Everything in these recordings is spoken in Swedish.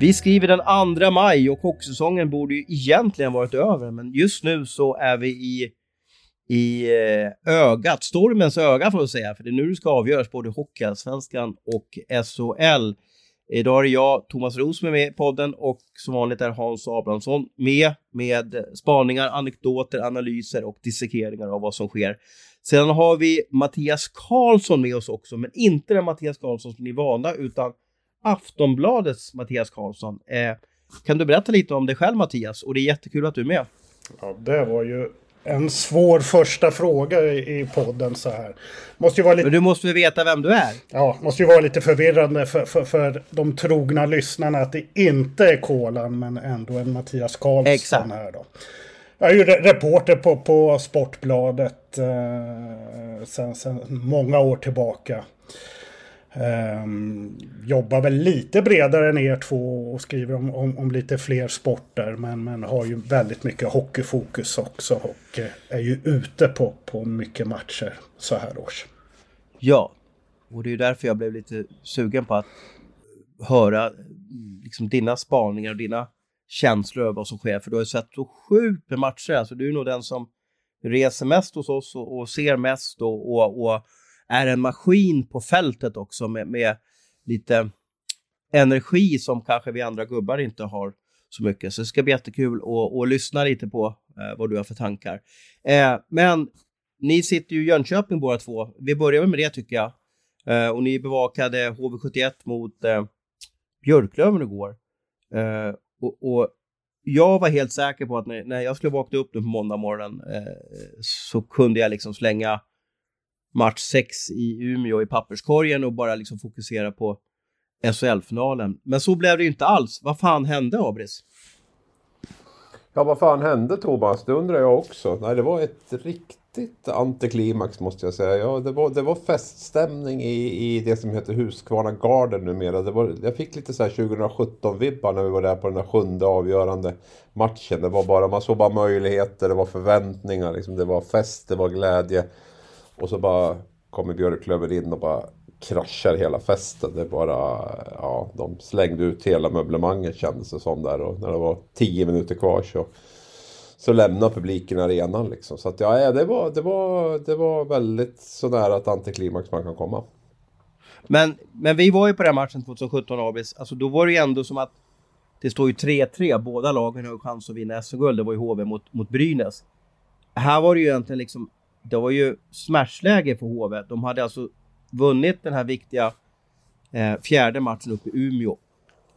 Vi skriver den 2 maj och hockeysäsongen borde ju egentligen varit över, men just nu så är vi i, i eh, ögat, stormens öga får jag säga, för det är nu det ska avgöras både Hockeyallsvenskan och SHL. Idag är det jag, Thomas Roos, med i podden och som vanligt är Hans Abrahamsson med med spaningar, anekdoter, analyser och dissekeringar av vad som sker. Sedan har vi Mattias Karlsson med oss också, men inte den Mattias Karlsson som ni är vana, utan Aftonbladets Mattias Karlsson. Eh, kan du berätta lite om dig själv Mattias? Och det är jättekul att du är med. Ja, det var ju en svår första fråga i, podden så här. Måste ju vara lite... Men du måste ju veta vem du är. Ja, måste ju vara lite förvirrande för, för, för de trogna lyssnarna att det inte är Kolan men ändå en Mattias Karlsson Exakt. här då. Jag är ju re reporter på, på Sportbladet eh, sen, sen många år tillbaka. Um, jobbar väl lite bredare än er två och skriver om, om, om, lite fler sporter. Men, men har ju väldigt mycket hockeyfokus också. Och eh, är ju ute på, på mycket matcher så här års. Ja, och det är ju därför jag blev lite sugen på att höra liksom, dina spaningar och dina känslor över vad som sker. För du har ju sett så sjukt med matcher. Alltså, du är nog den som reser mest hos oss och, och ser mest och, och, och är en maskin på fältet också med, med lite energi som kanske vi andra gubbar inte har så mycket. Så det ska bli jättekul att, lyssna lite på eh, vad du har för tankar. Eh, men ni sitter ju i Jönköping båda två. Vi börjar med det tycker jag. Eh, och ni bevakade HV71 mot eh, Björklöven igår. Eh, och, och, jag var helt säker på att när, när jag skulle vakna upp nu på måndag morgon eh, så kunde jag liksom slänga match 6 i Umeå i papperskorgen och bara liksom fokusera på SHL-finalen. Men så blev det ju inte alls. Vad fan hände, Abris? Ja, vad fan hände Thomas? Det undrar jag också. Nej, det var ett riktigt antiklimax måste jag säga. Ja, det, var, det var feststämning i, i det som heter Huskvarna Garden numera. Det var, jag fick lite så här 2017-vibbar när vi var där på den där sjunde avgörande matchen. Det var bara, man såg bara möjligheter, det var förväntningar, liksom, det var fest, det var glädje. Och så bara kommer Björklöven in och bara kraschar hela festen. Det bara, ja, de slängde ut hela möblemanget kändes det som där. Och när det var tio minuter kvar så, så lämnar publiken arenan liksom. Så att ja, det var, det var, det var väldigt så nära ett antiklimax man kan komma. Men, men vi var ju på den matchen 2017 Abis, alltså då var det ju ändå som att det står ju 3-3, båda lagen har chans att vinna SM-guld. Det var ju HV mot, mot Brynäs. Här var det ju egentligen liksom det var ju smashläge för HV. De hade alltså vunnit den här viktiga eh, fjärde matchen uppe i Umeå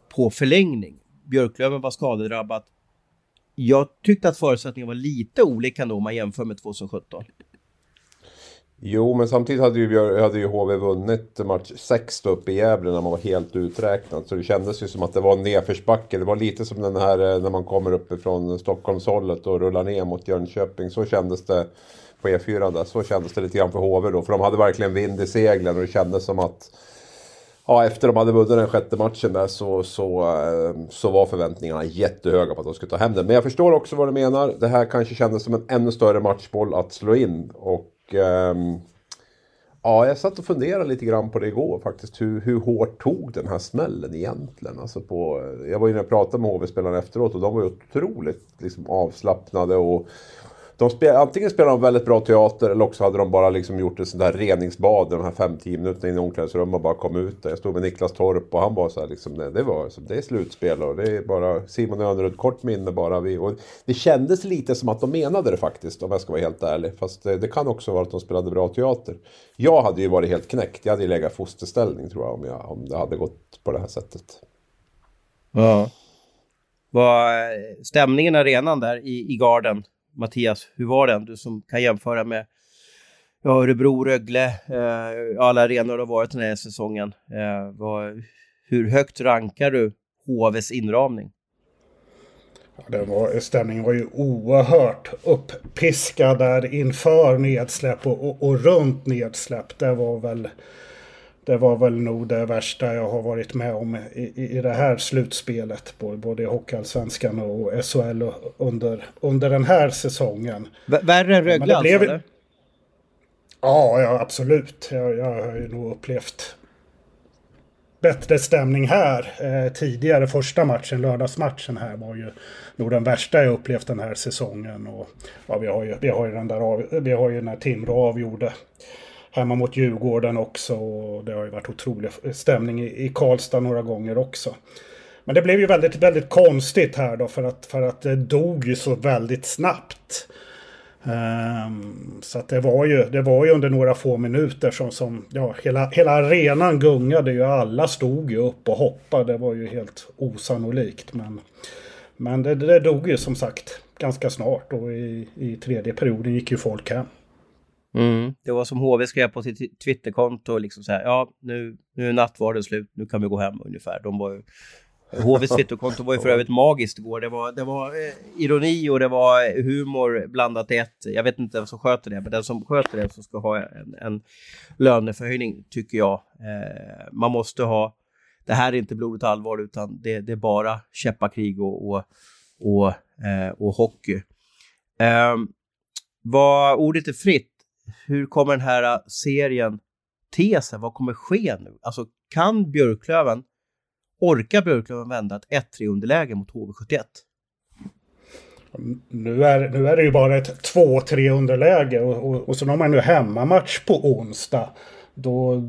på förlängning. Björklöven var skadedrabbat. Jag tyckte att förutsättningarna var lite olika då om man jämför med 2017. Jo, men samtidigt hade ju, hade ju HV vunnit match 6 uppe i Gävle när man var helt uträknad. Så det kändes ju som att det var en nedförsbacke. Det var lite som den här eh, när man kommer uppifrån Stockholmshållet och rullar ner mot Jönköping. Så kändes det på E4 där. Så kändes det lite grann för HV då. För de hade verkligen vind i seglen och det kändes som att Ja, efter de hade vunnit den sjätte matchen där så, så, eh, så var förväntningarna jättehöga på att de skulle ta hem den. Men jag förstår också vad du menar. Det här kanske kändes som en ännu större matchboll att slå in. Och um, ja, jag satt och funderade lite grann på det igår faktiskt. Hur, hur hårt tog den här smällen egentligen? Alltså på, jag var inne och pratade med HV-spelarna efteråt och de var ju otroligt liksom, avslappnade och de spel, antingen spelade de väldigt bra teater eller också hade de bara liksom gjort ett sånt där reningsbad de här 5-10 minuterna in i omklädningsrummet och bara kom ut där. Jag stod med Niklas Torp och han var så här liksom, det, det var det är slutspel och det är bara Simon Önerud, kort minne bara. Vi, och det kändes lite som att de menade det faktiskt om jag ska vara helt ärlig. Fast det, det kan också vara att de spelade bra teater. Jag hade ju varit helt knäckt. Jag hade ju legat fosterställning tror jag om, jag om det hade gått på det här sättet. Ja. Var eh, stämningen i arenan där i, i garden Mattias, hur var den? Du som kan jämföra med ja, Örebro, Rögle, eh, alla arenor har varit den här säsongen. Eh, vad, hur högt rankar du HVs inramning? det var, stämningen var ju oerhört uppiskad där inför nedsläpp och, och, och, runt nedsläpp. Det var väl det var väl nog det värsta jag har varit med om i, i det här slutspelet. Både i Hockeyallsvenskan och SHL under, under den här säsongen. V värre än Rögle alltså? Blev... Eller? Ja, ja, absolut. Jag, jag har ju nog upplevt bättre stämning här. Eh, tidigare första matchen, lördagsmatchen här var ju nog den värsta jag upplevt den här säsongen. Och, ja, vi, har ju, vi har ju den där av, vi har ju när Timrå avgjorde hemma mot Djurgården också. Och det har ju varit otrolig stämning i, Karlstad några gånger också. Men det blev ju väldigt, väldigt konstigt här då för att, för att det dog ju så väldigt snabbt. Um, så att det var ju, det var ju under några få minuter som, som ja, hela, hela arenan gungade ju. Alla stod ju upp och hoppade. Det var ju helt osannolikt. Men, men det, det dog ju som sagt ganska snart och i, i tredje perioden gick ju folk hem. Mm. Det var som HV skrev på sitt Twitterkonto, liksom så här, ja nu, nu är nattvarden slut, nu kan vi gå hem ungefär. De var ju HVs Twitterkonto var ju för övrigt magiskt igår. Det var, det var eh, ironi och det var humor blandat i ett. Jag vet inte vem som sköter det, men den som sköter det som ska ha en, en löneförhöjning tycker jag. Eh, man måste ha, det här är inte blodigt allvar utan det, det är bara käppakrig och, och, och, eh, och hockey. Eh, vad, ordet är fritt. Hur kommer den här äh, serien te sig? Vad kommer ske nu? Alltså kan Björklöven Orkar Björklöven vända ett 1-3 underläge mot HV71? Nu är, nu är det ju bara ett 2-3 underläge och, och, och så har man nu hemmamatch på onsdag. Då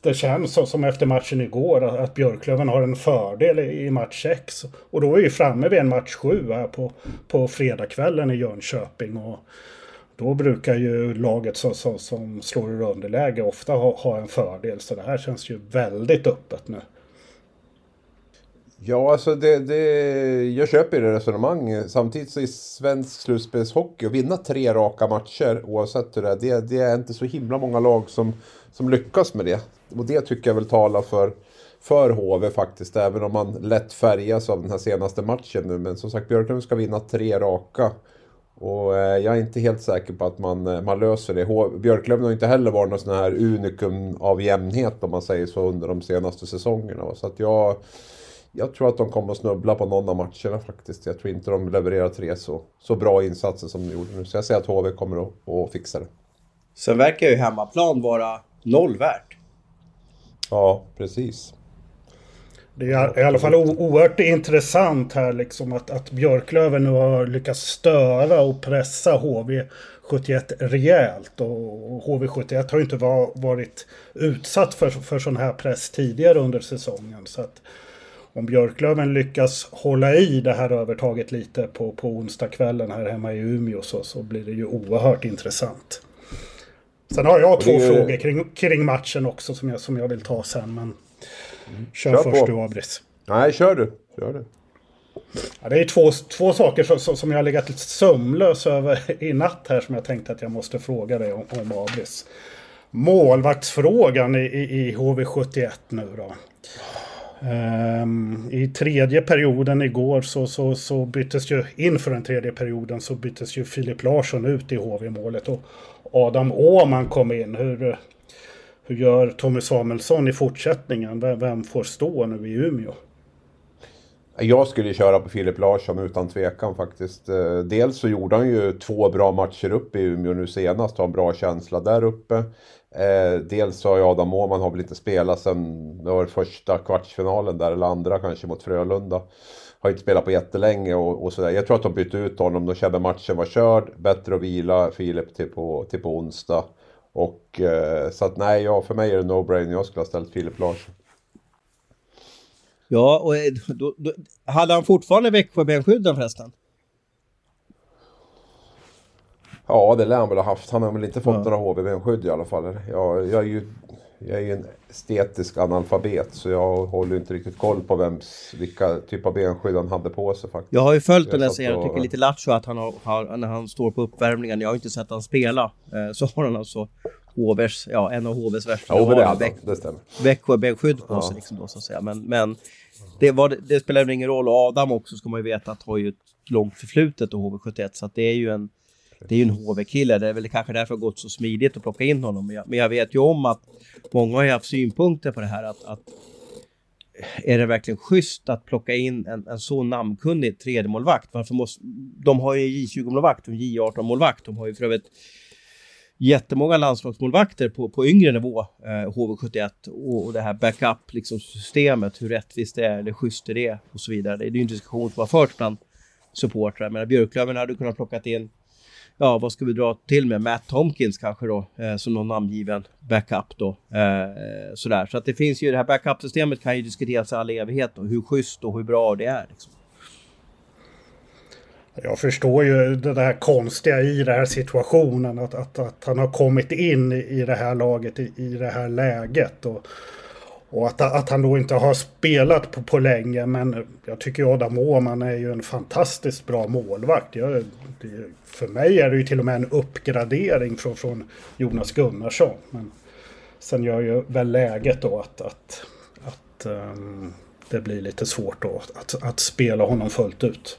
det känns som efter matchen igår att Björklöven har en fördel i match 6. Och då är vi framme vid en match 7 här på, på fredagskvällen i Jönköping. Och då brukar ju laget som, som, som slår ur underläge ofta ha, ha en fördel. Så det här känns ju väldigt öppet nu. Ja, alltså det, det, jag köper det resonemanget. Samtidigt så i svensk slutspelshockey, att vinna tre raka matcher oavsett hur det är, det, det är inte så himla många lag som, som lyckas med det. Och det tycker jag väl talar för, för HV faktiskt, även om man lätt färgas av den här senaste matchen nu. Men som sagt, Björklund ska vinna tre raka. Och eh, jag är inte helt säker på att man, eh, man löser det. Björklöven har inte heller varit någon sån här unikum av jämnhet om man säger så under de senaste säsongerna. Så att jag jag tror att de kommer att snubbla på någon av matcherna faktiskt. Jag tror inte de levererar tre så, så bra insatser som de gjorde nu. Så jag säger att HV kommer att, att fixa det. Sen verkar ju hemmaplan vara noll värt. Ja, precis. Det är i alla fall oerhört intressant här liksom att, att Björklöven nu har lyckats störa och pressa HV71 rejält. Och HV71 har ju inte varit utsatt för, för sån här press tidigare under säsongen. Så att om Björklöven lyckas hålla i det här övertaget lite på, på onsdagskvällen här hemma i Umeå så, så blir det ju oerhört intressant. Sen har jag två det... frågor kring, kring matchen också som jag, som jag vill ta sen. Men. Kör, kör först på. du Abris. Nej, kör du. Kör du. Ja, det är två, två saker som, som jag har legat lite sömnlös över i natt här som jag tänkte att jag måste fråga dig om, om Abris. Målvaktsfrågan i, i, i HV71 nu då. Um, I tredje perioden igår så, så, så byttes ju, inför den tredje perioden så byttes ju Filip Larsson ut i HV-målet och Adam Åman kom in. Hur, hur gör Tommy Samuelsson i fortsättningen? Vem, vem får stå nu i Umeå? Jag skulle köra på Filip Larsson utan tvekan faktiskt. Eh, dels så gjorde han ju två bra matcher uppe i Umeå nu senast, har en bra känsla där uppe. Eh, dels så har ju Adam Åhman har väl inte spelat sen det var första kvartsfinalen där, eller andra kanske mot Frölunda. Har inte spelat på jättelänge och, och sådär. Jag tror att de bytte ut honom, de kände matchen var körd. Bättre att vila Filip till på, till på onsdag. Och eh, så att nej, ja, för mig är det no-brainer. Jag skulle ha ställt Filip Larsson. Ja, och eh, då, då, hade han fortfarande Växjöbenskydden förresten? Ja, det lär han väl ha haft. Han har väl inte fått ja. några HVB-skydd i alla fall. Jag, jag är ju jag är ju en estetisk analfabet så jag håller inte riktigt koll på vems, vilka typ av benskydd han hade på sig faktiskt. Jag har ju följt den där serien, jag tycker lite lattjo att han har, har, när han står på uppvärmningen, jag har inte sett han spela, eh, så har han alltså HVs, ja en av HVs värsta. Ja, det, är det, stämmer. Växjö-benskydd på sig liksom då så att säga. Men, men det, var, det spelar ingen roll och Adam också ska man ju veta att har ju ett långt förflutet och HV71 så att det är ju en det är ju en HV-kille, det är väl kanske därför det har gått så smidigt att plocka in honom. Men jag, men jag vet ju om att många har ju haft synpunkter på det här att, att är det verkligen schysst att plocka in en, en så namnkunnig tredjemålvakt? Varför måste... De har ju J20-målvakt och J18-målvakt. De har ju för övrigt jättemånga landslagsmålvakter på, på yngre nivå, eh, HV71 och, och det här backup liksom systemet, hur rättvist det är, eller schysst är det och så vidare. Det är ju en diskussion som har förts bland supportrar. Men Björklöven hade kunnat plockat in ja, vad ska vi dra till med? Matt Tomkins kanske då, eh, som någon namngiven backup då. Eh, sådär. Så att det finns ju, det här backup-systemet kan ju diskuteras i all evighet och hur schysst och hur bra det är. Liksom. Jag förstår ju det där konstiga i den här situationen. Att, att, att han har kommit in i det här laget i, i det här läget. Och, och att, att han då inte har spelat på, på länge. Men jag tycker Adam Åhman är ju en fantastiskt bra målvakt. Jag, det, för mig är det ju till och med en uppgradering från, från Jonas Gunnarsson. Men sen gör ju väl läget då att, att, att um, det blir lite svårt då att, att spela honom fullt ut.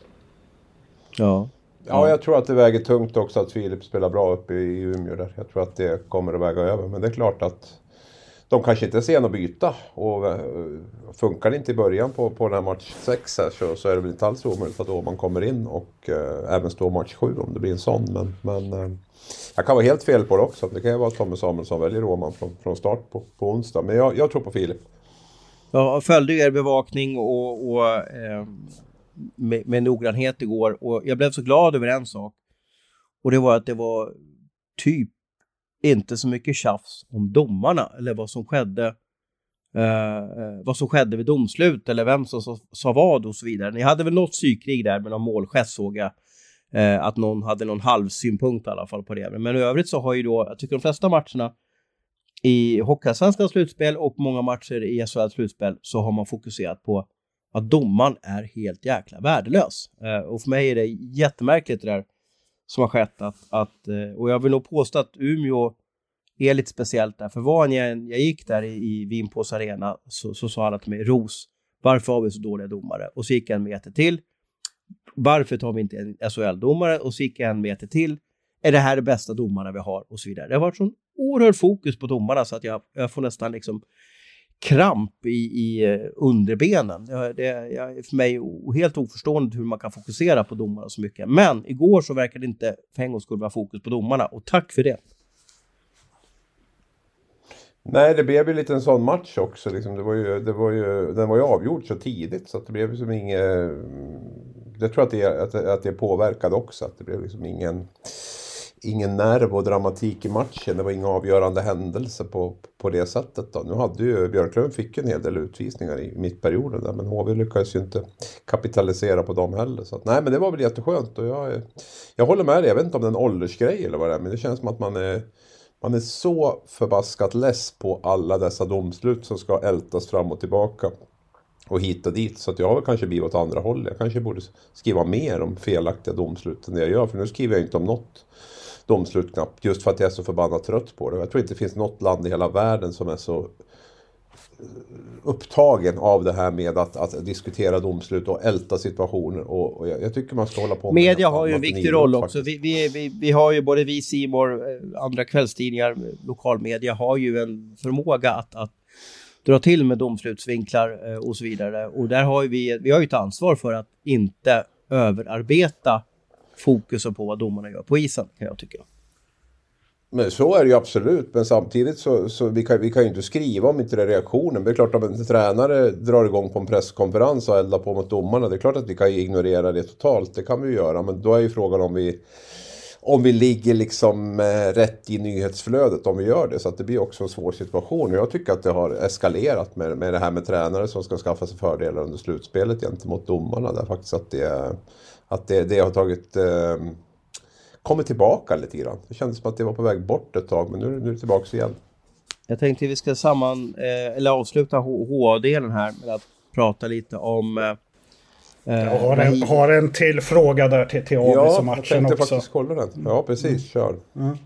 Ja. Ja, jag tror att det väger tungt också att Filip spelar bra uppe i Umeå där. Jag tror att det kommer att väga över. Men det är klart att de kanske inte är sena att byta. Och eh, funkar det inte i början på, på den här match 6 här så, så är det väl inte alls omöjligt att man kommer in och eh, även står match 7 om det blir en sån. Men, men eh, jag kan vara helt fel på det också. Det kan ju vara att Tommy Samuelsson väljer Roman från, från start på, på onsdag. Men jag, jag tror på Filip. Jag följde er bevakning och, och eh, med, med noggrannhet igår och jag blev så glad över en sak. Och det var att det var typ inte så mycket tjafs om domarna eller vad som skedde eh, eh, vad som skedde vid domslut eller vem som sa, sa vad och så vidare. Ni hade väl något psykrig där med någon målgest såg jag. Eh, att någon hade någon halvsynpunkt i alla fall på det. Men i övrigt så har ju då, jag tycker de flesta matcherna i Hockeyallsvenskans slutspel och många matcher i SHLs slutspel så har man fokuserat på att domaren är helt jäkla värdelös. Eh, och för mig är det jättemärkligt det där som har skett. Att, att, eh, och jag vill nog påstå att Umeå är lite speciellt där. För var jag, jag gick där i, i Vinpås arena så, så sa alla till mig, Ros, varför har vi så dåliga domare? Och så gick jag en meter till. Varför tar vi inte en SHL-domare? Och så gick jag en meter till. Är det här det bästa domarna vi har? Och så vidare. Det har varit sån oerhörd fokus på domarna så att jag, jag får nästan liksom kramp i, i eh, underbenen. Det, det är för mig helt oförstående hur man kan fokusera på domarna så mycket. Men igår så verkade det inte för en gångs skull vara fokus på domarna och tack för det. Nej, det blev ju lite en sån match också. Liksom. Det var ju, det var ju, den var ju avgjord så tidigt så att det blev liksom inget... Mm, jag tror att det, att, att det påverkade också. Att det blev liksom ingen ingen nerv och dramatik i matchen. Det var inga avgörande händelser på, på det sättet. Då. Nu hade ju Björklöven fick en hel del utvisningar i mittperioden där, men HV lyckades ju inte kapitalisera på dem heller. Så att, nej, men det var väl jätteskönt och jag, jag håller med dig. Jag vet inte om det är en åldersgrej eller vad det är, men det känns som att man är man är så förbaskat less på alla dessa domslut som ska ältas fram och tillbaka och hit och dit. Så att jag har kanske blivit åt andra hållet. Jag kanske borde skriva mer om felaktiga domslut än det jag gör. För nu skriver jag inte om något domslut knappt. Just för att jag är så förbannat trött på det. Jag tror inte det finns något land i hela världen som är så eh, upptagen av det här med att, att diskutera domslut och älta situationer. Och, och jag, jag, tycker man ska hålla på med Media har ju en viktig roll också. Vi, vi, vi, vi, har ju både vi, Simor, eh, andra kvällstidningar, lokalmedia har ju en förmåga att, att dra till med domslutsvinklar eh, och så vidare. Och där har vi, vi har ju ett ansvar för att inte överarbeta fokusen på vad domarna gör på isen, kan jag tycka. Men så är det ju absolut. Men samtidigt så, så vi kan vi kan ju inte skriva om inte det är reaktionen. Men det är klart om en tränare drar igång på en presskonferens och eldar på mot domarna. Det är klart att vi kan ignorera det totalt. Det kan vi ju göra. Men då är ju frågan om vi om vi ligger liksom eh, rätt i nyhetsflödet om vi gör det. Så att det blir också en svår situation. Och jag tycker att det har eskalerat med, med det här med tränare som ska skaffa sig fördelar under slutspelet gentemot domarna. Där faktiskt att det, att det, det har tagit... Eh, kommit tillbaka lite grann. Det kändes som att det var på väg bort ett tag men nu, nu är det tillbaka igen. Jag tänkte vi ska samman, eh, eller avsluta HA-delen här med att prata lite om... Eh, jag har en, har en till fråga där till, till Avis ja, matchen också. Ja, jag tänkte faktiskt kolla den. Ja, precis. Kör. Mm.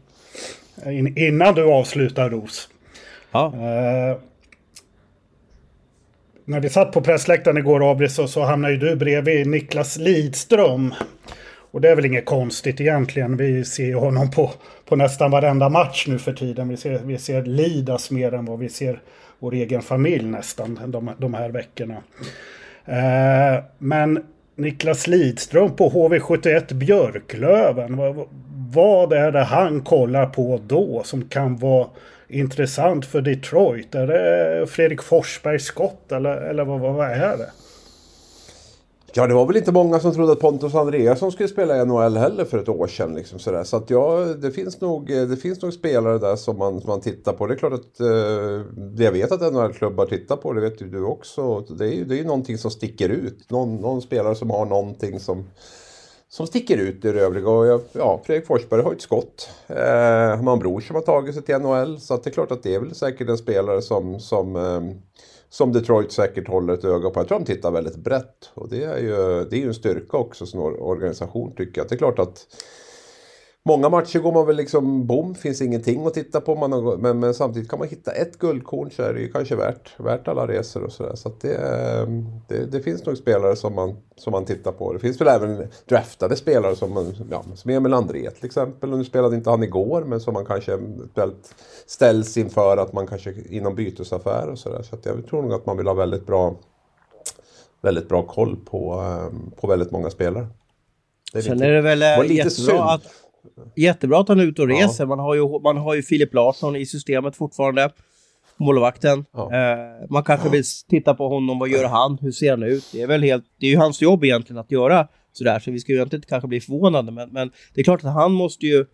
In, innan du avslutar Ros. Ja. Eh, när vi satt på pressläktaren igår Abris så, så hamnade ju du bredvid Niklas Lidström. Och det är väl inget konstigt egentligen. Vi ser ju honom på, på nästan varenda match nu för tiden. Vi ser, vi ser Lidas mer än vad vi ser vår egen familj nästan de, de här veckorna. Eh, men Niklas Lidström på HV71 Björklöven. Vad, vad är det han kollar på då som kan vara intressant för Detroit? Är det Fredrik Forsbergs skott eller, eller vad, vad är det? Ja, det var väl inte många som trodde att Pontus Andreasson skulle spela i NHL heller för ett år sedan. Liksom sådär. Så att ja, det finns, nog, det finns nog spelare där som man, man tittar på. Det är klart att eh, jag vet att NHL-klubbar tittar på, det vet ju du också. Det är ju det är någonting som sticker ut. Någon, någon spelare som har någonting som, som sticker ut i det övriga. Och jag, ja, Fredrik Forsberg har ett skott. Eh, han har en bror som har tagit sig till NHL. Så att det är klart att det är väl säkert en spelare som, som eh, som Detroit säkert håller ett öga på. Jag tror de tittar väldigt brett. Och det är ju, det är ju en styrka också som organisation tycker jag. Det är klart att Många matcher går man väl liksom bom, finns ingenting att titta på. Man har, men, men, samtidigt kan man hitta ett guldkorn så är det ju kanske värt, värt alla resor och sådär. Så, så det, det, det, finns nog spelare som man, som man tittar på. Det finns väl även draftade spelare som, man, ja, som Emil André till exempel. Och nu spelade inte han igår men som man kanske ställs inför att man kanske inom bytesaffär och sådär. Så, så jag tror nog att man vill ha väldigt bra, väldigt bra koll på, ehm, på väldigt många spelare. Det Sen lite, är det väl eh, jättebra att Jättebra att han är ute och reser. Ja. Man, har ju, man har ju Filip Larsson i systemet fortfarande. Målvakten. Ja. Eh, man kanske vill titta på honom. Vad gör han? Hur ser han ut? Det är väl helt... Det är ju hans jobb egentligen att göra sådär. Så vi ska ju inte kanske bli förvånade. Men, men det är klart att han måste ju...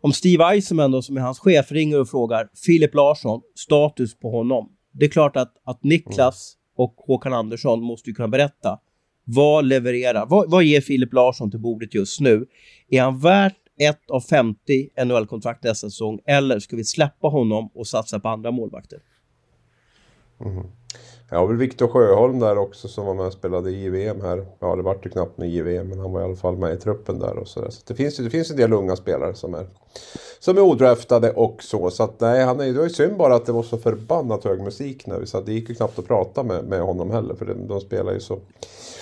Om Steve Eisenman då, som är hans chef, ringer och frågar Filip Larsson, status på honom. Det är klart att, att Niklas och Håkan Andersson måste ju kunna berätta. Vad levererar? Vad, vad ger Filip Larsson till bordet just nu? Är han värt ett av 50 NHL-kontrakt nästa säsong eller ska vi släppa honom och satsa på andra målvakter? Mm. Jag har väl Viktor Sjöholm där också som var med och spelade i JVM här. Ja, det vart ju knappt med JVM, men han var i alla fall med i truppen där och sådär. Så det finns, det finns en del unga spelare som är, som är odraftade och så. Så att nej, han är, det var ju synd bara att det var så förbannat hög musik när vi satt. Det gick ju knappt att prata med, med honom heller, för de, de spelar ju så,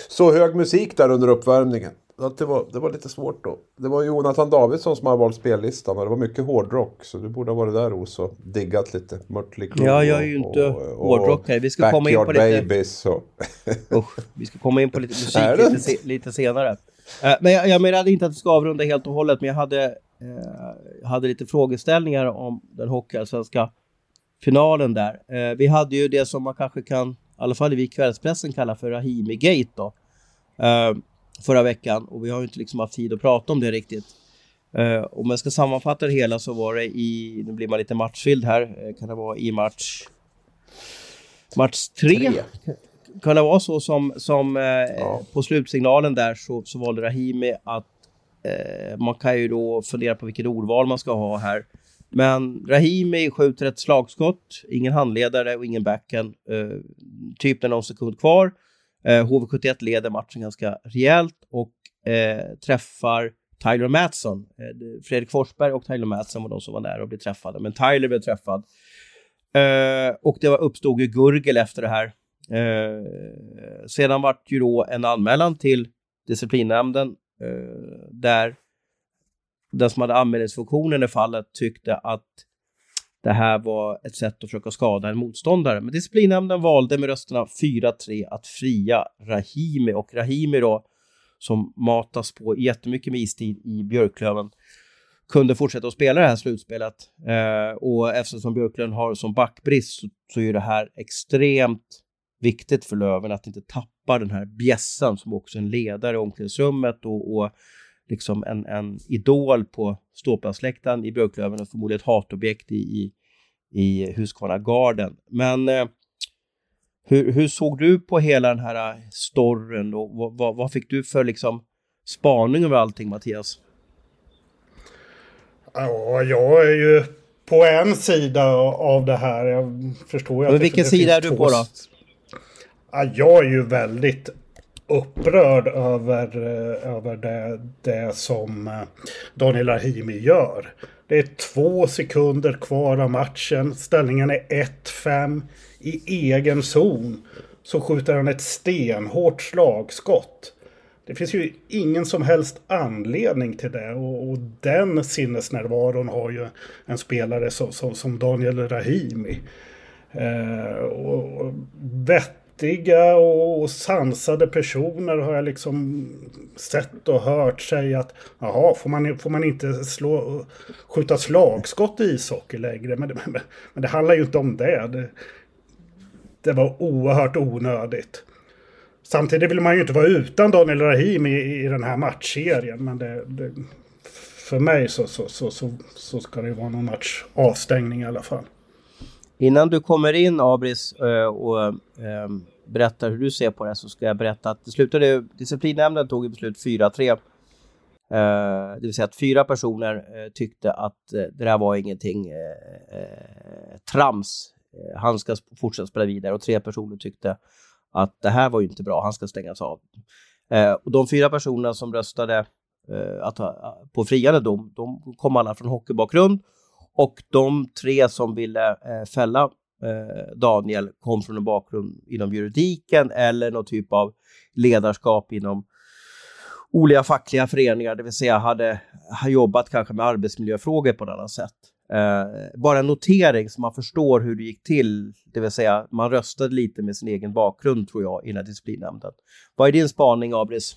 så hög musik där under uppvärmningen att det, var, det var lite svårt då. Det var Jonathan Davidsson som har valt spellistan och det var mycket hårdrock. Så du borde ha varit där Ros och diggat lite Mötley Crüe. Ja, jag är ju inte hårdrockare. Vi ska komma in på lite... Babies och... Usch, vi ska komma in på lite musik lite, se, lite, senare. Uh, men jag, jag menade inte att vi ska avrunda helt och hållet, men jag hade, uh, hade lite frågeställningar om den hockeyallsvenska finalen där. Uh, vi hade ju det som man kanske kan, i alla fall vi i kvällspressen kallar för Rahimi-gate då förra veckan och vi har ju inte liksom haft tid att prata om det riktigt. Uh, om jag ska sammanfatta det hela så var det i, nu blir man lite matchfylld här, uh, kan det vara i match... Match tre? tre. Kan det vara så som, som uh, ja. på slutsignalen där så, så valde Rahimi att man kan ju då fundera på vilket ordval man ska ha här. Men Rahimi skjuter ett slagskott, ingen handledare och ingen backhand. typ när någon sekund kvar. Eh, HV71 leder matchen ganska rejält och eh, träffar Tyler Mattsson. Eh, Fredrik Forsberg och Tyler Mattsson var de som var där och blev träffade, men Tyler blev träffad. Eh, och det var, uppstod ju gurgel efter det här. Eh, sedan vart ju då en anmälan till disciplinnämnden eh, där den som hade anmälningsfunktionen i fallet tyckte att det här var ett sätt att försöka skada en motståndare. Men disciplinnämnden valde med rösterna 4-3 att fria Rahimi och Rahimi då som matas på jättemycket med istid i Björklöven kunde fortsätta att spela det här slutspelet. Eh, och eftersom Björklöven har som backbrist så, så är det här extremt viktigt för Löven att inte tappa den här bjässen som också är en ledare i omklädningsrummet och, och liksom en, en idol på ståplatsläktaren i Björklöven och förmodligen ett hatobjekt i, i, i Husqvarna Men eh, hur, hur, såg du på hela den här eh, storyn och vad, vad, vad, fick du för liksom spaning över allting Mattias? Ja, jag är ju på en sida av det här. Jag förstår ju att Men det, vilken det sida finns är du på då? Ja, jag är ju väldigt upprörd över, eh, över det, det som eh, Daniel Rahimi gör. Det är två sekunder kvar av matchen. Ställningen är 1-5 i egen zon. Så skjuter han ett stenhårt slagskott. Det finns ju ingen som helst anledning till det och, och den sinnesnärvaron har ju en spelare som, som, som Daniel Rahimi. Eh, och, och vettiga och sansade personer har jag liksom sett och hört säga att jaha, får man, får man inte slå, skjuta slagskott i ishockey längre? Men, det- men, men det handlar ju inte om det. det. Det var oerhört onödigt. Samtidigt vill man ju inte vara utan Daniel Rahim i, i den här matchserien. Men det, det, för mig så, så, så, så, så ska det vara någon match avstängning i alla fall. Innan du kommer in Abris eh, och eh, berättar hur du ser på det så ska jag berätta att det slutade, disciplinnämnden tog ett beslut 4-3. Eh, det vill säga att fyra personer eh, tyckte att eh, det där var ingenting trams. Han ska fortsätta spela vidare och tre personer tyckte att det här var ju inte bra, han ska stängas av. Och de fyra personerna som röstade att, på friande dom, de kom alla från hockeybakgrund och de tre som ville eh, fälla eh, Daniel kom från en bakgrund inom juridiken eller någon typ av ledarskap inom olika fackliga föreningar, det vill säga hade, hade jobbat kanske med arbetsmiljöfrågor på ett annat sätt. Eh, bara en notering så man förstår hur det gick till, det vill säga man röstade lite med sin egen bakgrund tror jag i den här disciplinnämnden. Vad är din spaning Abris?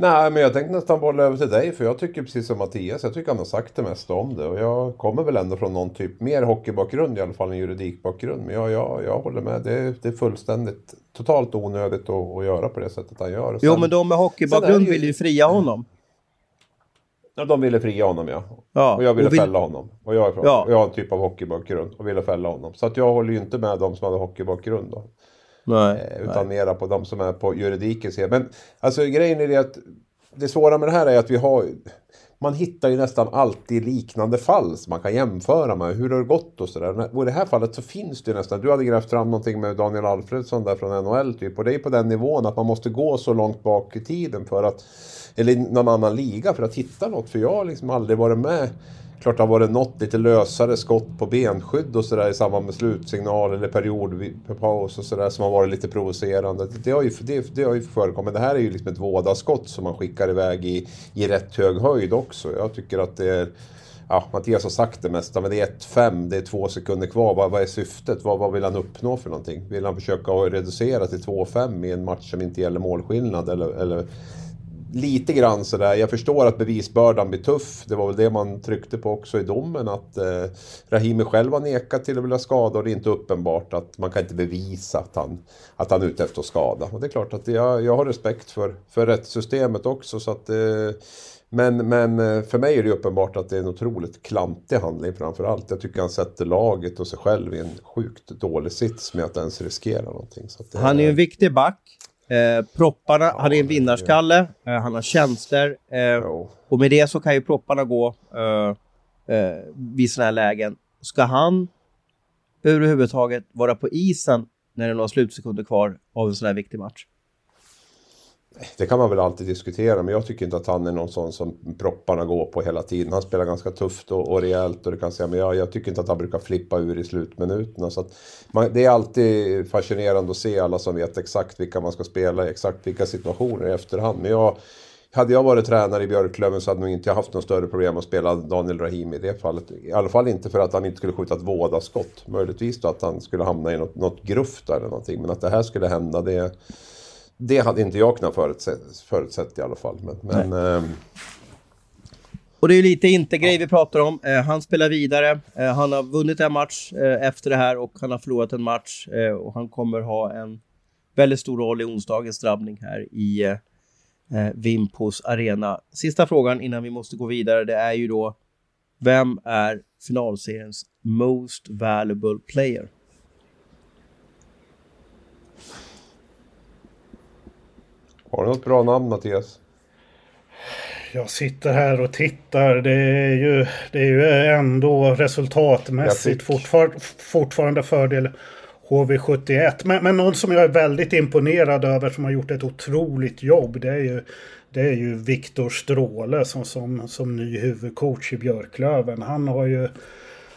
Nej, men jag tänkte nästan bolla över till dig, för jag tycker precis som Mattias, jag tycker han har sagt det mesta om det. Och jag kommer väl ändå från någon typ, mer hockeybakgrund i alla fall än juridikbakgrund. Men jag, jag, jag håller med, det är, det är fullständigt, totalt onödigt att, att göra på det sättet han gör. Och Jo sen- men de med sen hockeybakgrund ju- vill ju fria honom. Ja, de ville fria honom ja. Ja, och jag ville och vill- fälla honom. Och jag, är från, Ja. jag har en typ av hockeybakgrund och ville fälla honom. Så att jag håller ju inte med de som hade hockeybakgrund då. Nej, Eh, Utan mera på de som är på juridikens sida. Men alltså grejen är det att det svåra med det här är att vi har man hittar ju nästan alltid liknande fall som man kan jämföra med. Hur har det gått och sådär. Och i det här fallet så finns det ju nästan. Du hade grävt fram någonting med Daniel Alfredsson där från NHL typ. Och det är på den nivån att man måste gå så långt bak i tiden för att eller någon annan liga för att hitta något. För jag har liksom aldrig varit med. Klart det har varit något lite lösare skott på benskydd och sådär i samband med slutsignal eller periodpaus och sådär som har varit lite provocerande. Det, det, har ju, det, det har ju förekommit. Det här är ju liksom ett vådaskott som man skickar iväg i, i rätt hög höjd också. Jag tycker att det är Ja, Mattias har sagt det mesta, men det är 1-5, det är två sekunder kvar. Vad, vad är syftet? Vad, vad vill han uppnå för någonting? Vill han försöka reducera till 2-5 i en match som inte gäller målskillnad? Eller, eller lite grann sådär. Jag förstår att bevisbördan blir tuff. Det var väl det man tryckte på också i domen. Att eh, Rahimi själv har nekat till att vilja skada och det är inte uppenbart att man kan inte bevisa att han, att han är ute efter att skada. Och det är klart att jag, jag har respekt för, för rättssystemet också. Så att, eh, men, men eh, för mig är det uppenbart att det är en otroligt klantig handling framför allt. Jag tycker han sätter laget och sig själv i en sjukt dålig sits med att ens riskera någonting. Det, Han är ju en viktig back. Eh, propparna, han är en vinnarskalle, eh, han har tjänster eh, och med det så kan ju propparna gå eh, eh, vid sådana här lägen. Ska han överhuvudtaget vara på isen när det är några slutsekunder kvar av en sån här viktig match? Det kan man väl alltid diskutera, men jag tycker inte att han är någon sån som propparna går på hela tiden. Han spelar ganska tufft och, och rejält och det kan säga, men jag, jag tycker inte att han brukar flippa ur i slutminuterna. Så att man, det är alltid fascinerande att se alla som vet exakt vilka man ska spela i exakt vilka situationer i efterhand. Men jag, hade jag varit tränare i Björklöven så hade nog inte haft något större problem att spela Daniel Rahimi i det fallet. I alla fall inte för att han inte skulle skjuta ett vådaskott. Möjligtvis då att han skulle hamna i något, något gruft eller någonting. Men att det här skulle hända, det det hade inte jag kunnat förutsett, förutsett i alla fall. Men, men ehm, Och det är ju lite inte-grej vi pratar om. Eh, han spelar vidare. Eh, han har vunnit en match eh, efter det här och han har förlorat en match. Eh, och han kommer ha en väldigt stor roll i onsdagens drabbning här i eh, eh, Vimpos arena. Sista frågan innan vi måste gå vidare, det är ju då vem är finalseriens most valuable player? Har du något bra namn Mattias? Jag sitter här och tittar. Det är ju, det är ju ändå resultatmässigt fortfar, fortfarande fördel HV71. Men, men någon som jag är väldigt imponerad över som har gjort ett otroligt jobb. Det är ju, det är ju Viktor Stråle som, som, som ny huvudcoach i Björklöven. Han har ju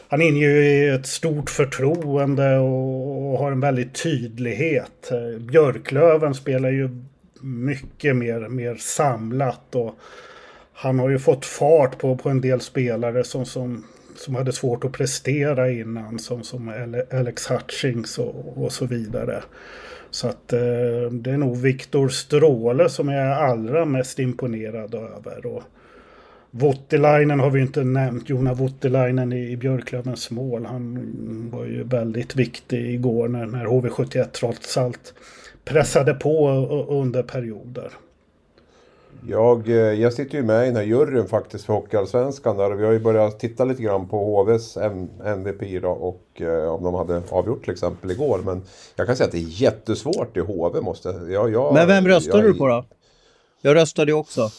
han inger ju ett stort förtroende och, och har en väldigt tydlighet. Björklöven spelar ju mycket mer, mer samlat och han har ju fått fart på, på en del spelare som, som, som hade svårt att prestera innan. Som, som Alex Hutchings och, och så vidare. Så att eh, det är nog Viktor Stråle som jag är allra mest imponerad över. Och Voutilainen har vi ju inte nämnt. Jona Voutilainen i, i Björklövens mål. Han var ju väldigt viktig igår när, när HV71 trots allt pressade på under perioder. Jag, eh, jag sitter ju med i den här juryn faktiskt för Hockeyallsvenskan där och vi har ju börjat titta lite grann på HVs MVP då och eh, om de hade avgjort till exempel igår. Men jag kan säga att det är jättesvårt i HV måste jag... jag, Men vem röstar jag, du på då? Jag röstade ju också.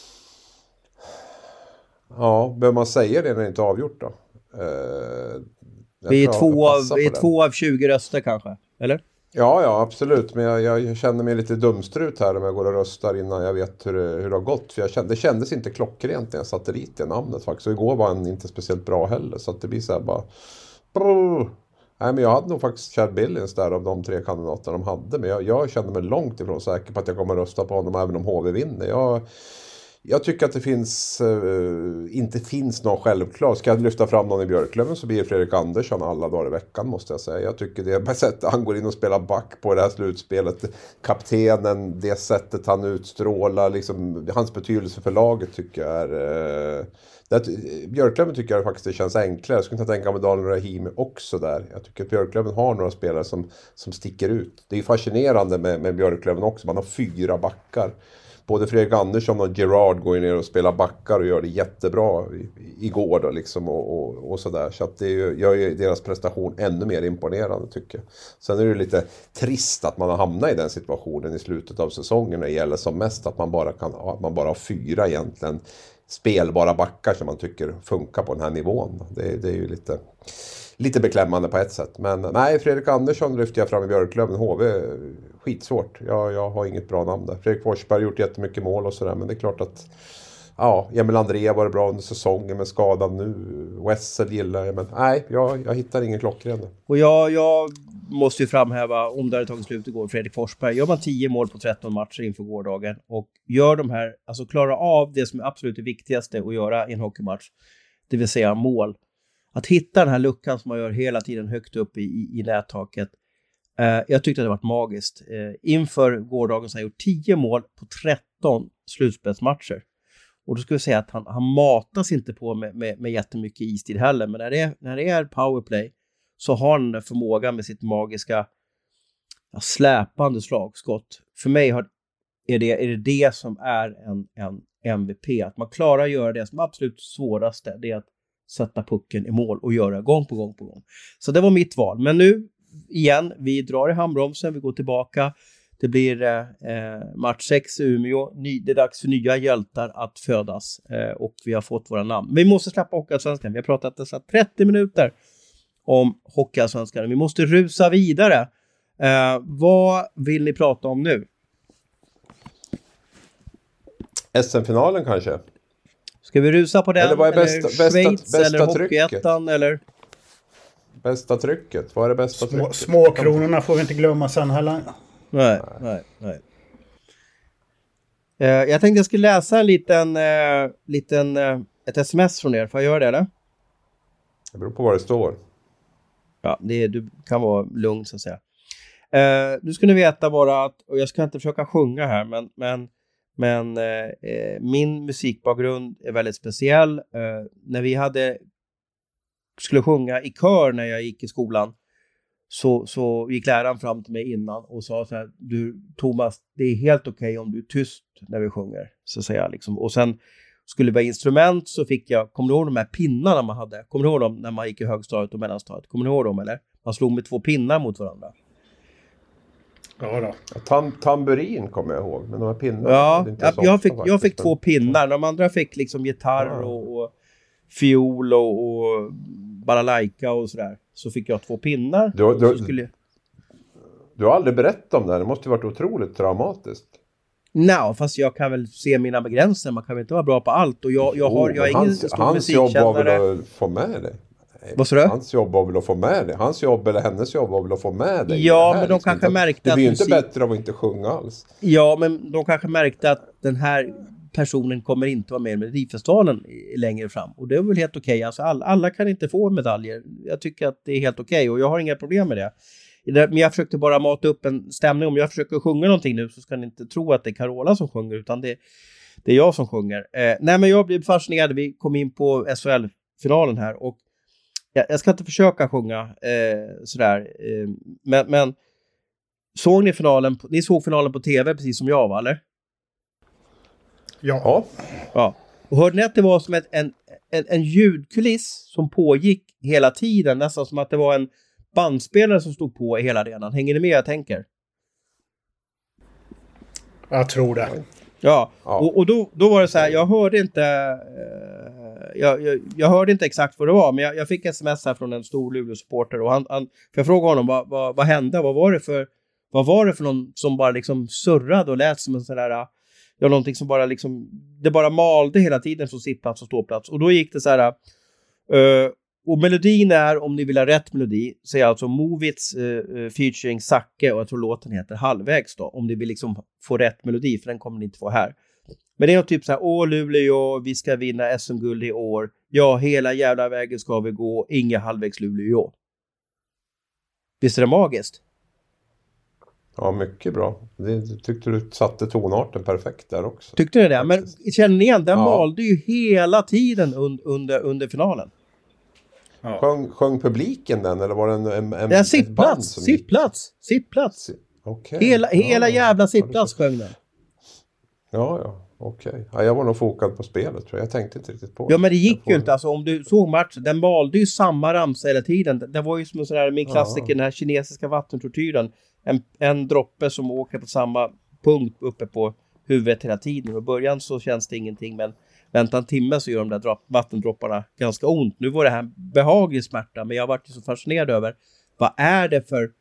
Ja, behöver man säga det när det inte är avgjort då? Eh, Vi är, två av, vi är två av 20 röster kanske, eller? Ja, ja absolut. Men jag, jag känner mig lite dumstrut här om jag går och röstar innan jag vet hur det, hur det har gått. För jag kände, det kändes inte klockrent när jag satte dit det namnet faktiskt. Och igår var han inte speciellt bra heller. Så att det blir så här bara... Brr. Nej, men jag hade nog faktiskt Chad Billings där av de tre kandidaterna de hade. Men jag, jag kände mig långt ifrån säker på att jag kommer rösta på honom även om HV vinner. Jag, jag tycker att det finns, eh, inte finns någon självklar. Ska jag lyfta fram någon i Björklöven så blir det Fredrik Andersson alla dagar i veckan måste jag säga. Jag tycker det sättet han går in och spelar back på det här slutspelet. Kaptenen, det sättet han utstrålar, liksom, hans betydelse för laget tycker jag är... Eh, det, Björklöven tycker jag faktiskt det känns enklare. Jag skulle inte tänka mig Daniel Rahimi också där. Jag tycker att Björklöven har några spelare som, som sticker ut. Det är fascinerande med, med Björklöven också. Man har fyra backar både Fredrik Andersson och Gerard går ju ner och spelar backar och gör det jättebra igår då liksom och, och, och sådär. Så att det ju, gör ju deras prestation ännu mer imponerande tycker jag. Sen är det ju lite trist att man har hamnat i den situationen i slutet av säsongen när det gäller som mest att man bara, kan, att man bara har fyra egentligen spelbara backar som man tycker funkar på den här nivån. Det, det är ju lite, lite beklämmande på ett sätt. Men nej, Fredrik Andersson lyfter jag fram i Björklöven. HV, skitsvårt. Jag, jag har inget bra namn där. Fredrik Forsberg har gjort jättemycket mål och sådär. Men det är klart att Ja, Emil André var bra under säsongen men skadad nu. Wessel gillar jag men nej, jag, jag hittar ingen klockren. Och jag, jag måste ju framhäva, om det hade tagit slut igår, Fredrik Forsberg. Gör man 10 mål på 13 matcher inför gårdagen och gör de här, alltså klarar av det som är absolut det viktigaste att göra i en hockeymatch, det vill säga mål. Att hitta den här luckan som man gör hela tiden högt upp i, i, i nättaket. Eh, jag tyckte att det var magiskt. Eh, inför gårdagen så har han gjort 10 mål på 13 slutspelsmatcher. Och då skulle jag säga att han, han matas inte på med, med, med jättemycket istid heller, men när det, är, när det är powerplay så har han den där förmågan med sitt magiska ja, släpande slagskott. För mig har, är, det, är det det som är en, en MVP, att man klarar att göra det som absolut svåraste, det är att sätta pucken i mål och göra gång på gång på gång. Så det var mitt val. Men nu igen, vi drar i handbromsen, vi går tillbaka. Det blir eh, eh match 6 i Umeå. Ny, det är dags för nya hjältar att födas eh, och vi har fått våra namn. Men vi måste släppa Hockeyallsvenskan. Vi har pratat dessa 30 minuter om Hockeyallsvenskan. Vi måste rusa vidare. Eh, vad vill ni prata om nu? SM-finalen kanske? Ska vi rusa på den? Eller vad är bästa- bästa- Schweiz bästa eller? Hockeyettan eller? Bästa trycket? Vad är det bästa Små, trycket? småkronorna får vi inte glömma sen heller. Nej, nej, nej. Eh, jag tänkte jag skulle läsa en liten, eh, liten eh, ett sms från er. Får jag göra det eller? Det beror på vad det står. Ja, det, du kan vara lugn så att säga. Nu ska ni veta bara att, och jag ska inte försöka sjunga här, men, men, men eh, eh, min musikbakgrund är väldigt speciell. Eh, när vi hade, skulle sjunga i kör när jag gick i skolan, så, så gick läraren fram till mig innan och sa så här, du Thomas, det är helt okej okay om du är tyst när vi sjunger. Så säger jag liksom. Och sen skulle det vara instrument så fick jag, kommer du ihåg de här pinnarna man hade? Kommer du ihåg dem när man gick i högstadiet och mellanstadiet? Kommer du ihåg dem eller? Man slog med två pinnar mot varandra. Ja då. Tam, tamburin kommer jag ihåg, men de här pinnarna. Ja, jag, jag, fick, jag fick två pinnar. De andra fick liksom gitarr ja. och, och fiol och, och balalaika och sådär. Så fick jag två pinnar. Du, du, skulle... du har aldrig berättat om det här. Det måste ju varit otroligt traumatiskt. Nej, fast jag kan väl se mina begränsningar. Man kan väl inte vara bra på allt. Och jag, jag har, jag är ingen hans, stor Hans jobb var väl att få med dig? Vad sa du? Hans jobb var väl att få med dig? Hans jobb eller hennes jobb var väl att få med dig? Ja, men de liksom. kanske märkte att... Det blir ju inte bättre av att inte sjunga alls. Ja, men de kanske märkte att den här personen kommer inte vara med i Melodifestivalen längre fram. Och det är väl helt okej. Okay. Alltså, alla, alla, kan inte få medaljer. Jag tycker att det är helt okej okay och jag har inga problem med det. Men jag försökte bara mata upp en stämning. Om jag försöker sjunga någonting nu så ska ni inte tro att det är Carola som sjunger utan det, det är jag som sjunger. Eh, nej, men jag blev fascinerad. Vi kom in på SHL-finalen här och jag, jag, ska inte försöka sjunga eh, sådär. Eh, men, men såg ni finalen? Ni såg finalen på tv precis som jag, va? Eller? Ja. ja. Och hörde ni att det var som ett, en, en, en ljudkuliss som pågick hela tiden? Nästan som att det var en bandspelare som stod på i hela arenan. Hänger ni med jag tänker? Jag tror det. Ja, ja. och, och då, då var det så här, jag hörde inte eh, jag, jag, jag, hörde inte exakt vad det var, men jag, jag fick sms här från en stor Luleå-supporter och han, han, för jag frågade honom vad, vad, vad hände, vad var det för, vad var det för någon som bara liksom surrade och lät som en sån där, ja någonting som bara liksom, det bara malde hela tiden från sittplats och ståplats och då gick det så här, uh, och melodin är, om ni vill ha rätt melodi, så är alltså Movits uh, featuring Zacke och jag tror låten heter Halvvägs då, om ni vill liksom få rätt melodi, för den kommer ni inte få här. Men det är typ så här, åh Luleå, vi ska vinna SM-guld i år. Ja, hela jävla vägen ska vi gå, inga halvvägs Luleå. Visst är det magiskt? Ja, mycket bra. Det, tyckte du satte tonarten perfekt där också. Tyckte du det? Men känner ni igen, den ja. malde ju hela tiden un, under, under finalen. Ja. Sjöng, sjöng publiken den eller var det en, en, en ja, sittplats, sittplats, sittplats. Okay. Hela, hela ja, jävla sittplats sjöng den. Ja, ja, okej. Okay. Ja, jag var nog fokad på spelet tror jag. Jag tänkte inte riktigt på det. Ja, men det gick ju inte. Alltså om du såg matchen, den valde ju samma ramsa hela tiden. Det var ju som en sån här, min klassiker, ja. den här kinesiska vattentortyren. En, en droppe som åker på samma punkt uppe på huvudet hela tiden. I början så känns det ingenting, men vänta en timme så gör de där vattendropparna ganska ont. Nu var det här behaglig smärta, men jag varit så fascinerad över vad är det för